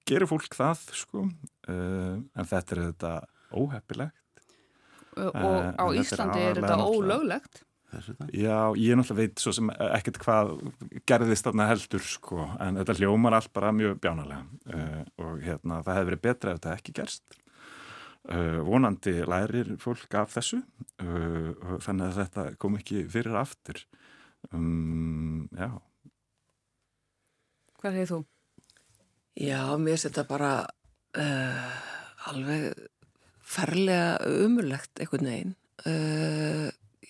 gerir fólk það sko uh, en þetta er þetta óheppilegt og á Íslandi er, þetta ólöglegt? Já, ég náttúrulega veit svo sem ekkert hvað gerðist þarna heldur sko, en þetta hljómar allt bara mjög bjánalega uh, og hérna það hefði verið betra ef þetta ekki gerst. Uh, vonandi lærir fólk af þessu uh, þannig að þetta kom ekki fyrir aftur. Um, já. Hvað segir þú? Já, mér finnst þetta bara alveg ferlega umurlegt einhvern veginn.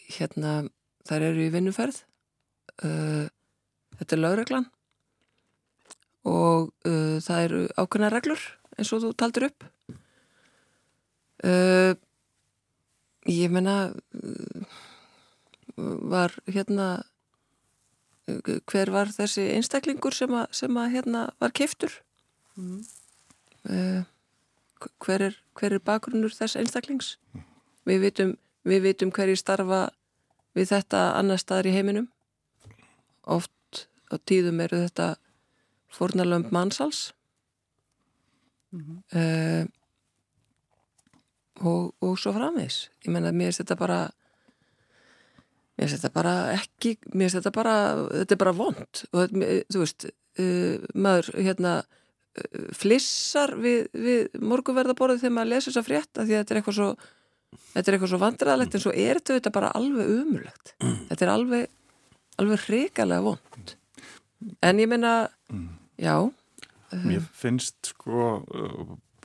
Hérna, þær eru í vinnuferð uh, þetta er lögreglan og uh, það eru ákveðna reglur eins og þú taldur upp. Uh, ég menna var hérna hver var þessi einstaklingur sem að, sem að hérna var keftur mm. hver, er, er bakgrunnur þess einstaklings? Við vitum, við vitum hverji starfa við þetta annar staðar í heiminum. Oft á tíðum eru þetta fornalömb mannsals mm -hmm. uh, og, og svo framvegs ég menna mér er þetta bara mér er þetta bara ekki mér er þetta bara, þetta er bara vond og þú veist uh, maður hérna uh, flissar við, við morguverðaborðið þegar maður lesa þessa frétta því að þetta er eitthvað svo þetta er eitthvað svo vandræðalegt en svo er þetta bara alveg umulegt þetta er alveg, alveg hrikalega vond en ég menna já Mér finnst sko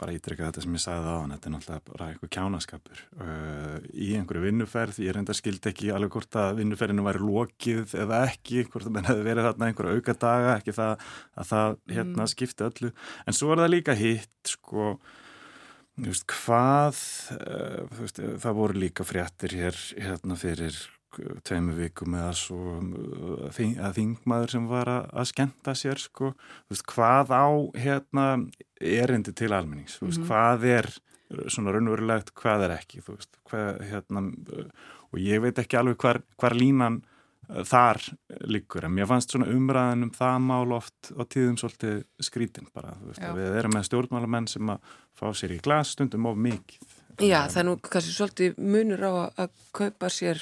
bara ítrykka þetta sem ég sagði á hann þetta er náttúrulega bara eitthvað kjánaskapur í einhverju vinnuferð. Ég reynda skild ekki alveg hvort að vinnuferðinu væri lokið eða ekki hvort að menn hefði verið þarna einhverju auka daga ekki það að það hérna mm. skipti öllu. En svo er það líka hitt sko Veist, hvað, uh, veist, það voru líka fréttir hér hérna fyrir tveimu vikum eða svo uh, að þingmaður sem var að, að skenda sér sko, veist, hvað á hérna erindi til almennings, mm -hmm. hvað er svona raunverulegt, hvað er ekki? Hvað, hérna, og ég veit ekki alveg hvar, hvar línan þar líkur en mér fannst svona umræðin um það mál oft á tíðum svolítið skrítin bara veist, við erum með stjórnmálamenn sem að fá sér í glas stundum of mikið. Já það er nú kannski svolítið munur á að kaupa sér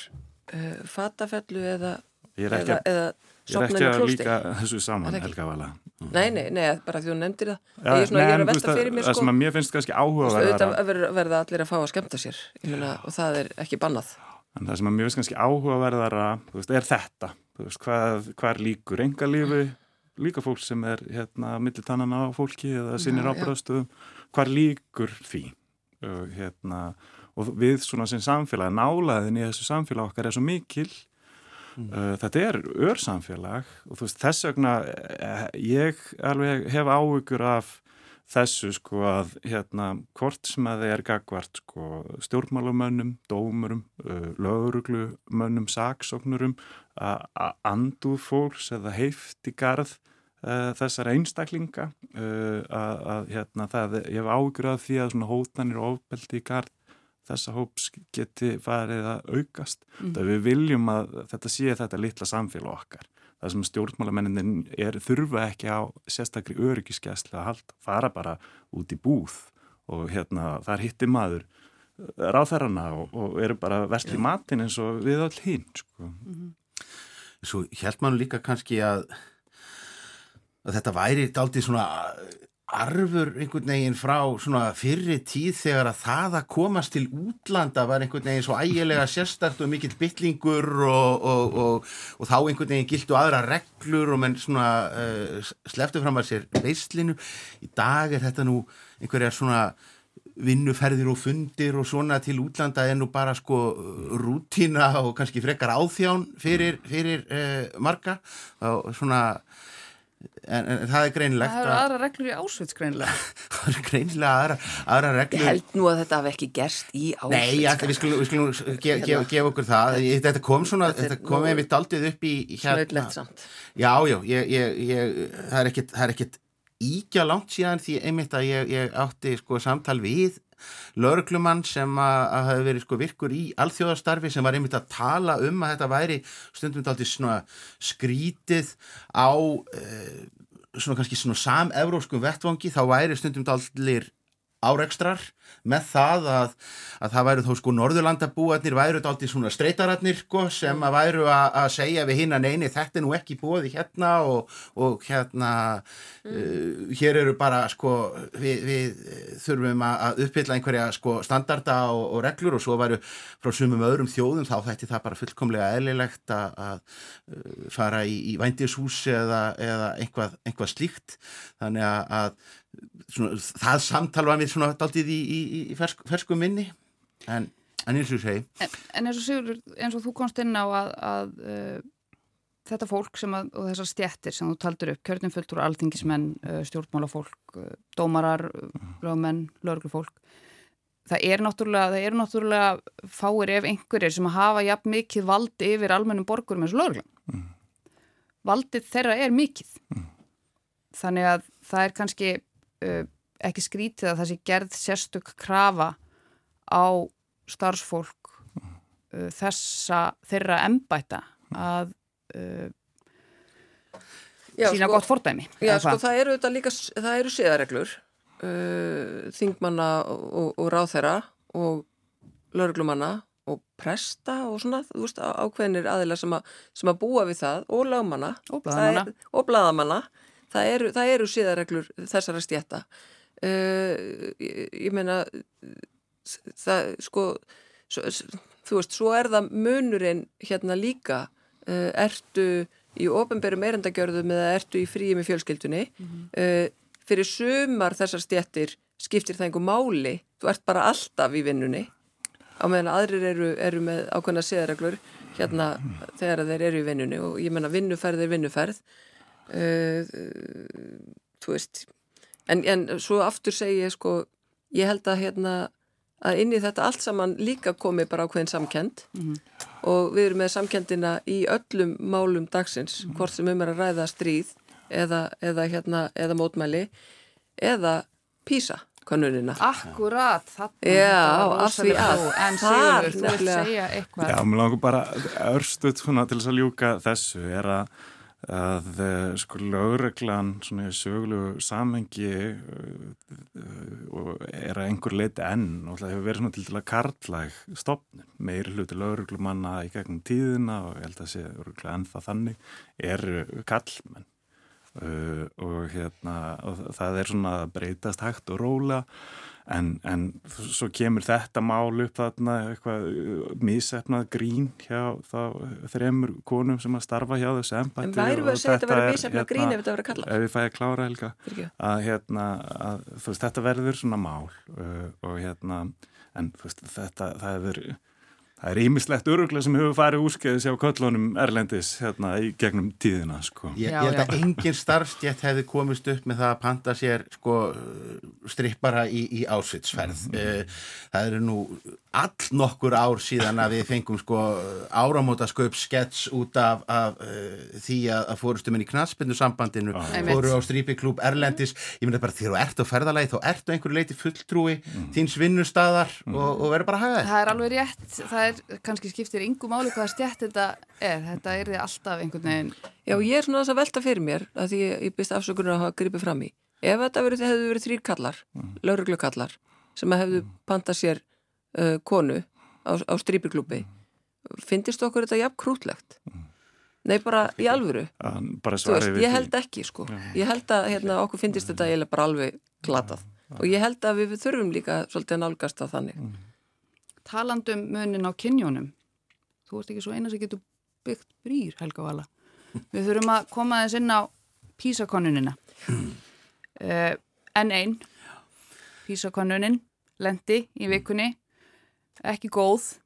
uh, fatafellu eða Ég eða, eða ég er ekki að líka þessu saman Helga Vala. Nei, nei, nei, bara því hún nefndir það. Ja, Ég er svona, nei, ég er að velta fyrir mér sko Það sem að mér finnst kannski áhuga að verða allir að fá að skemta sér mena, og það er ekki bannað En það sem að mjög veist kannski áhugaverðara veist, er þetta, veist, hvað, hvað er líkur engalífi, líka fólk sem er hérna millir tannan á fólki eða sinir ábráðstöðum, hvað líkur því? Og, hérna, og við svona sem samfélag, nálaðin í þessu samfélag okkar er svo mikil, mm. uh, þetta er örsamfélag og veist, þess vegna eh, ég alveg hef áhugur af þessu sko að hérna hvort sem að þeir er gagvart sko stjórnmálumönnum, dómurum, löguruglumönnum, saksóknurum að anduð fólks eða heift í garð uh, þessar einstaklinga uh, að, að hérna það, ég hef ágrað því að svona hótanir og ofbeldi í garð þessa hóps geti farið að aukast. Mm. Það við viljum að þetta sé þetta litla samfélag okkar það sem stjórnmálamennin er þurfa ekki á sérstakri öryggiskeslu að halda, fara bara út í búð og hérna þar hitti maður eh, ráþærarna og, og eru bara vestli ja. matin eins og við all hinn sko. mm -hmm. Svo held mann líka kannski að, að þetta væri aldrei svona arfur einhvern veginn frá svona fyrri tíð þegar að það að komast til útlanda var einhvern veginn svo ægilega sérstart og mikill bytlingur og, og, og, og þá einhvern veginn gildu aðra reglur og menn svona uh, sleftu fram að sér beislinu. Í dag er þetta nú einhverjar svona vinnuferðir og fundir og svona til útlanda er nú bara sko rútina og kannski frekar áþján fyrir, fyrir uh, marga og svona En, en það er greinilegt Það eru aðra reglur í ásvits greinilega. Það eru greinilega aðra, aðra reglur. Ég held nú að þetta hafi ekki gerst í ásvits Nei, ja, við skulum, við skulum gefa gef, gef okkur það. Þetta kom svona, þetta, þetta kom einmitt aldrei upp í hérna Já, já, ég, ég, ég, það er ekkit, ekkit íkja langt síðan því einmitt að ég átti sko samtal við lauruglumann sem að, hafi verið sko virkur í alþjóðastarfi sem var einmitt að tala um að þetta væri stundum þetta svona skrítið á uh, svona kannski svona sam-evróskum vettvangi þá væri stundum allir árekstrar með það að, að það væru þó sko norðurlandabúarnir væru þetta aldrei svona streytararnir sko sem að væru að, að segja við hinn að neini þetta er nú ekki búið hérna og, og hérna mm. uh, hér eru bara sko við, við þurfum að uppfylla einhverja sko standarda og, og reglur og svo væru frá sumum öðrum þjóðum þá þætti það bara fullkomlega eðlilegt að, að uh, fara í, í vændishús eða, eða einhvað, einhvað slíkt þannig að svona, það samtal var mér svona daldið í, í, í fersk, fersku minni en, en eins og segi En, en eins og Sigur, eins og þú komst inn á að, að uh, þetta fólk að, og þessar stjættir sem þú taldur upp kjörnumfulltur, alþingismenn, uh, stjórnmálafólk uh, dómarar, lögmenn lögurfólk það er náttúrulega, það eru náttúrulega fáir ef einhverjir sem hafa jafn mikið valdi yfir almennum borgurum eins og lögurlan mm. valdið þeirra er mikið mm. þannig að það er kannski uh, ekki skrítið að það sé gerð sérstök krafa á starfsfólk uh, þessa þeirra embæta að uh, já, sína sko, gott fordæmi. Já, sko það eru þetta líka, það eru séðareglur uh, þingmanna og, og ráþæra og lauruglumanna og presta og svona, þú veist, ákveðinir aðila sem, a, sem að búa við það og lagmanna og bladamanna það eru, það eru síðarreglur þessara stjætta uh, ég, ég meina það sko svo, þú veist, svo er það munurinn hérna líka. Uh, ertu í ofenberum erendagjörðum eða ertu í fríi með fjölskyldunni? Mm -hmm. uh, fyrir sumar þessar stjættir skiptir það einhver máli. Þú ert bara alltaf í vinnunni. Á meðan aðrir eru, eru með ákveðna síðarreglur hérna þegar þeir eru í vinnunni. Og ég menna vinnuferð er vinnuferð. Uh, þú veist en, en svo aftur segi ég sko ég held að hérna að inn í þetta allt saman líka komi bara ákveðin samkend mm -hmm. og við erum með samkendina í öllum málum dagsins, mm -hmm. hvort sem um er að ræða stríð eða, eða, hérna, eða mótmæli eða písa konunina. Akkurat, þarna Já, af því að en vil segja eitthvað Já, mér langar bara örstuð til þess að ljúka þessu er að að eh, sko lögreglan svona í söglu samengi og er að einhver leiti enn og það hefur verið svona til að kartlæg stopnum, meiri hluti lögreglumanna í gegnum tíðina og ég held að sé lögregla ennþá þannig er kallmenn uh, og hérna og það er svona breytast hægt og róla En, en svo kemur þetta mál upp þarna eitthvað uh, mísefnað grín hjá þá þremur konum sem að starfa hjá þessu ennbætti. En væri við að segja þetta verið mísefnað grín ef þetta verið að kalla? Ef við fæði að klára helga að, hérna, að veist, þetta verður svona mál uh, og hérna en veist, þetta það hefur Það er ímislegt öruglega sem hefur farið úrskeiðis á köllunum Erlendis hérna í gegnum tíðina sko. Ég, ég held að engin starfstjætt hefði komist upp með það að panta sér sko strippara í, í ásvitsferð. Mm -hmm. Það eru nú all nokkur ár síðan að við fengum sko áramóta sköp skets út af, af uh, því að, að fórustum inn í knastbyndu sambandinu, ah, fóru á strípiklúb Erlendis, ég myndi bara þegar þú ert á ferðalagi þá ert á einhverju leiti fulltrúi mm. þíns vinnustadar mm. og, og verður bara að hafa það. Það er alveg rétt, það er kannski skiptir yngu máli hvaða stjætt þetta er, þetta er því alltaf einhvern veginn. Já, ég er svona þess að velta fyrir mér að því ég byrst afsökunar að hafa gripið fram í. Ef þetta hefðu verið þrýr kallar, mm. sem hefðu pantað sér uh, konu á, á strípiklúpi finnist okkur þetta jafn krútlegt? Nei bara í alvöru. Bara veist, ég held ekki sko. Já. ég held að hérna, okkur finnist þetta eiginlega bara alveg glatað. Og ég held að við þurfum líka svolítið að nálgast að þannig. Mm. Talandum munin á kynjónum. Þú ert ekki svo eina sem getur byggt brýr Helga Vala. Við þurfum að koma þess inn á písakonunina uh, en einn písakonunin lendi í vikunni ekki góð.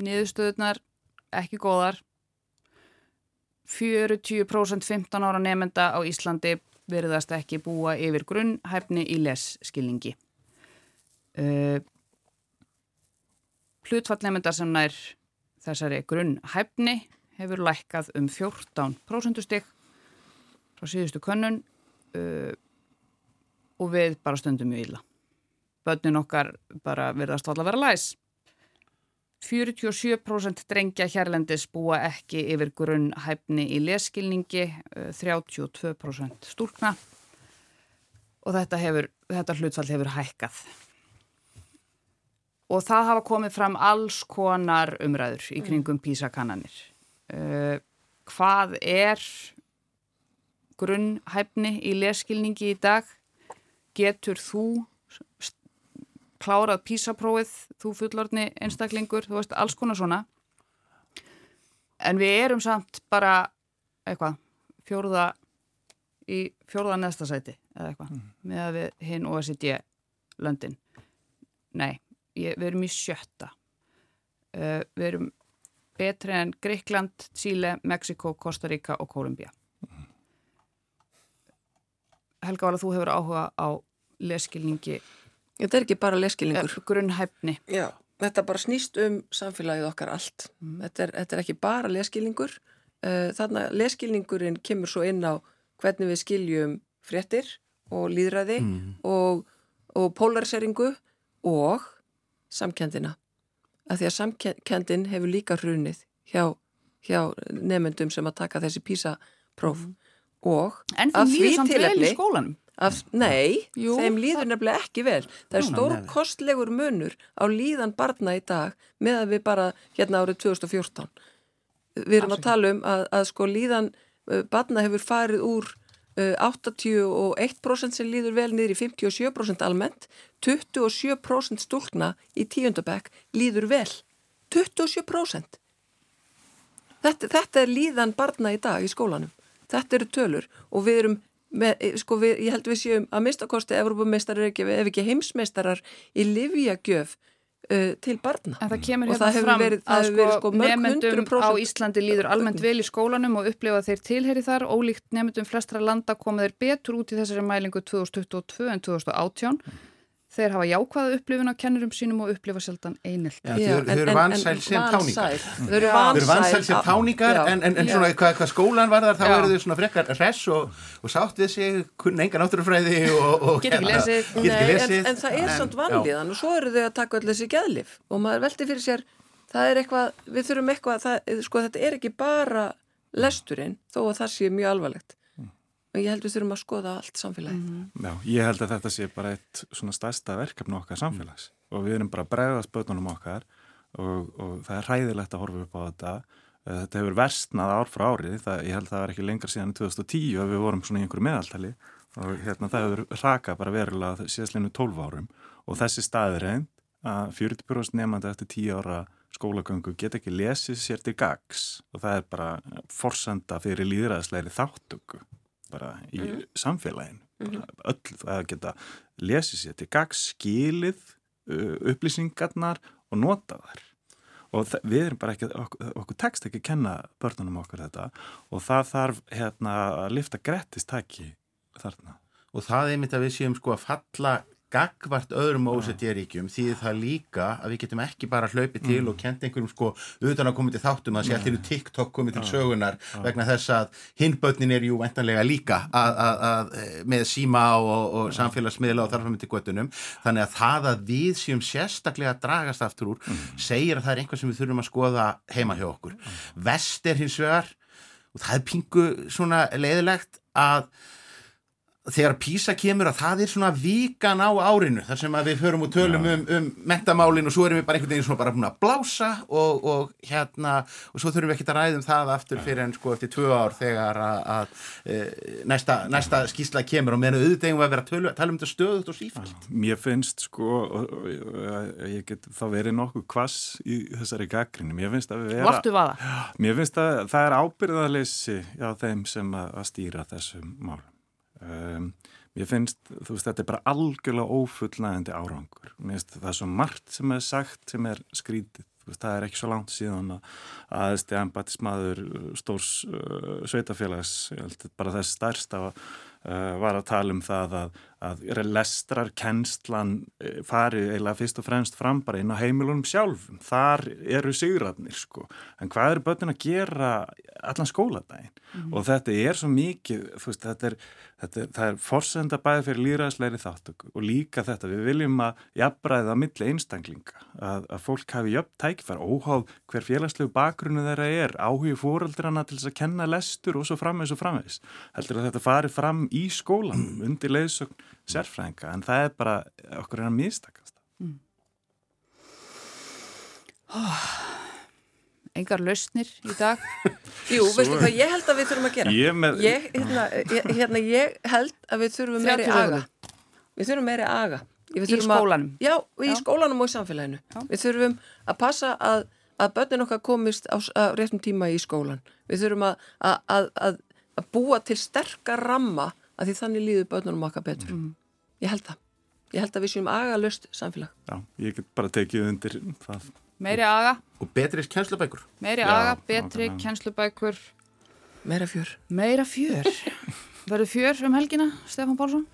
Niðurstöðunar ekki góðar. 40% 15 ára nefnda á Íslandi verðast ekki búa yfir grunnhæfni í lesskilningi. Uh, hlutfall nefnda sem nær þessari grunnhæfni hefur lækkað um 14% stygg frá síðustu könnun uh, og við bara stöndum mjög illa börnin okkar bara verðast alltaf vera læs. 47% drengja hérlendis búa ekki yfir grunn hæfni í leskilningi, 32% stúrkna og þetta, hefur, þetta hlutfall hefur hækkað. Og það hafa komið fram alls konar umræður í kringum písakannanir. Uh, hvað er grunnhæfni í leskilningi í dag? Getur þú klárað písaprófið, þú fullorðni einstaklingur, þú veist, alls konar svona. En við erum samt bara, eitthvað, fjóruða í fjóruða neðstasæti, eða eitthvað, mm. með að við hinn OECD löndin. Nei, ég, við erum í sjötta. Uh, við erum betri en Greikland, Chile, Mexiko, Costa Rica og Kolumbia. Mm. Helga var að þú hefur áhuga á leskilningi Þetta er ekki bara leskilningur. Grunnhæfni. Já, þetta bara snýst um samfélagið okkar allt. Mm. Þetta, er, þetta er ekki bara leskilningur. Eh, þannig að leskilningurinn kemur svo inn á hvernig við skiljum fréttir og líðræði mm. og, og polariseringu og samkendina. Að því að samkendin hefur líka hrunið hjá, hjá nefnendum sem að taka þessi písapróf. Mm. Og en það líður samt vel í skólanum. Af, nei, Jú, þeim líður nefnilega ekki vel. Það er stór kostlegur munur á líðan barna í dag með að við bara hérna árið 2014. Við erum að tala um að, að sko líðan uh, barna hefur farið úr uh, 81% sem líður vel niður í 57% almennt, 27% stúlna í tíundabæk líður vel. 27%! Þetta, þetta er líðan barna í dag í skólanum. Þetta eru tölur og við erum með, eh, sko við, ég held við séum að mistakosti Evrópumeistarar ef ekki heimsmeistarar í livjagjöf uh, til barna. En það kemur hérna fram verið, að sko, sko nefndum á Íslandi líður almennt vel í skólanum og upplefa þeir tilheri þar, ólíkt nefndum flestra landa koma þeir betur út í þessari mælingu 2022 en 2018 þeir hafa jákvæða upplifin á kennurum sínum og upplifa sjaldan einelt. Já, þau eru vansæl sem táningar. Þau eru vansæl sem táningar en, en, en svona hvað, hvað skólan var þar þá eru þau svona frekar res og, og sátt við sig, kunna enga náttúrufræði og, og get ekki hérna, lesið. Get ekki lesið. En, en það er samt vanlíðan og svo eru þau að taka allir þessi geðlif og maður veldi fyrir sér, það er eitthvað, við þurfum eitthvað, það, sko þetta er ekki bara lesturinn þó að það sé mjög alvarlegt og ég held við þurfum að skoða allt samfélagið. Mm -hmm. Já, ég held að þetta sé bara eitt svona stærsta verkefni okkar samfélags mm. og við erum bara að bregðast bötunum okkar og, og það er ræðilegt að horfa upp á þetta. Eh, þetta hefur versnað ár frá árið, það, ég held að það var ekki lengar síðan í 2010 og við vorum svona í einhverju meðaltali og hérna það hefur rakað bara verulega síðastleinu 12 árum og þessi staði reynd að 40% nefnandi eftir 10 ára skólagöngu get ekki lesið sér til gags og það er bara forsenda fyrir líðræðisleiri þáttöku bara í mm -hmm. samfélaginu mm -hmm. öll það að geta lesið sér til gags, skilið upplýsingarnar og nota þær og við erum bara ekki, okkur, okkur tekst ekki að kenna börnunum okkur þetta og það þarf hérna að lifta grettistæki þarna. Og það er mitt að við séum sko að falla gagvart öðrum OCD-ríkjum því það líka að við getum ekki bara hlaupið til mm. og kent einhverjum sko utan að koma til þáttum að sé til TikTok komið til sögunar ja. vegna þess að hinbötnin er jú ventanlega líka að, að, að, með síma og, og samfélagsmiðla og þarfum til göttunum þannig að það að við séum sérstaklega dragast aftur úr mm. segir að það er einhver sem við þurfum að skoða heima hjá okkur. Mm. Vest er hins vegar og það er pingu svona leiðilegt að þegar písa kemur að það er svona vikan á árinu þar sem að við höfum og tölum um, um mentamálin og svo erum við bara einhvern veginn svona bara búin að blása og, og hérna og svo þurfum við ekki að ræðum það aftur fyrir en sko eftir tvö ár þegar að, að e, næsta, næsta skísla kemur og meðan auðvitaðum við að vera að tala um þetta stöðut og sífælt. Mér finnst sko ég get þá verið nokkuð kvass í þessari gaggrinni. Mér finnst að við vera... Mér finnst að það er ábyrðalessi á þeim sem að, að stýra þessum málum. Um, ég finnst, þú veist, þetta er bara algjörlega ófullnægandi árangur. Mér finnst það svo margt sem er sagt sem er skrítið. Veist, það er ekki svo langt síðan að aðeins embatismadur stórs uh, sveitafélags, bara þess stærsta uh, var að tala um það að, að lestrar kennslan uh, fari eiginlega fyrst og fremst fram bara inn á heimilunum sjálfum. Þar eru sigurarnir sko. En hvað eru börnin að gera allan skóladaginn? Mm -hmm. Og þetta er svo mikið, þú veist, þetta er Þetta, það er forsenda bæði fyrir líraðsleiri þáttöku og líka þetta, við viljum að jafnbræða að milli einstaklinga, að, að fólk hafi jöfn tækfær, óháð hver félagslegu bakgrunnu þeirra er, áhugi fóröldrana til þess að kenna lestur og svo framvegs og framvegs. Heldur að þetta fari fram í skólanum, undir leiðsögn sérfræðinga en það er bara okkur er að mistakast mm. oh, Engar lausnir í dag Jú, veistu hvað ég held að við þurfum að gera Ég, með... ég, hérna, ég, hérna, ég held að við þurfum meiri aga Við þurfum meiri aga Í skólanum? Að, já, í já. skólanum og í samfélaginu já. Við þurfum að passa að, að börnin okkar komist á, á réttum tíma í skólan Við þurfum að, að, að búa til sterkar ramma að því þannig líður börnunum okkar betur. Mm. Ég held það. Ég held að við séum agalust samfélag. Já, ég get bara tekið undir það. Meiri aga. Og betri kjenslubækur Meiri aga, betri kjenslubækur Meira fjör. Meira fjör. Verður fjör um helgina, Stefán Pálsson?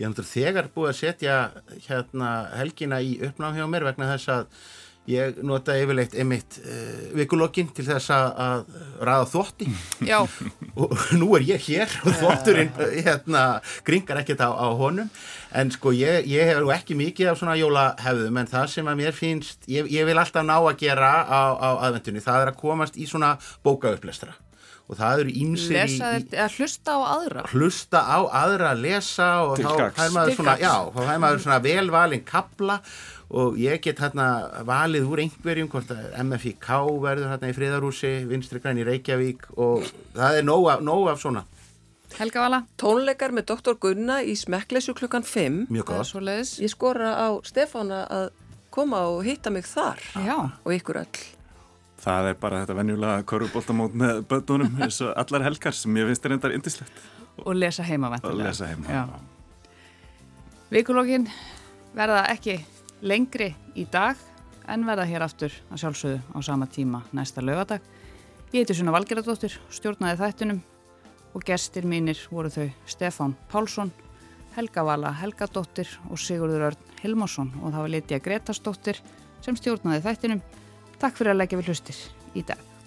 Ég hef þegar búið að setja hérna, helgina í uppnáð hjá mér vegna þess að Ég nota yfirleitt einmitt uh, vikulokkin til þess að ræða þótti og nú er ég hér og þótturinn hérna, gringar ekkert á, á honum. En sko ég, ég hefur ekki mikið af svona jólahefðum en það sem að mér finnst, ég, ég vil alltaf ná að gera á, á aðvendunni, það er að komast í svona bókaupplestra og það eru ímsir í, hlusta á aðra? Hlusta á aðra að lesa og Til þá fær maður svona, já, þá fær maður svona velvalinn kapla og ég get hérna valið úr einhverjum hvort að MFIK verður hérna í Fríðarúsi Vinstri græn í Reykjavík og það er nóg af, nóg af svona. Helga Vala. Tónleikar með doktor Gunna í Smeklesu klukkan 5 Mjög góð Ég skora á Stefána að koma og hitta mig þar. Já. og ykkur öll Það er bara þetta venjulega korfbóltamót með bötunum eins og allar helgar sem ég finnst er endar indislegt Og lesa heima Og lesa heima Vikulógin verða ekki lengri í dag en verða hér aftur að sjálfsögðu á sama tíma næsta lögadag. Ég heiti Suna Valgeradóttir, stjórnaði þættinum og gestir mínir voru þau Stefán Pálsson, Helga Vala Helgadóttir og Sigurður Örn Hilmarsson. Og það var Lítja Gretastóttir sem stjórnaði þættinum. Takk fyrir að leggja við hlustir í dag.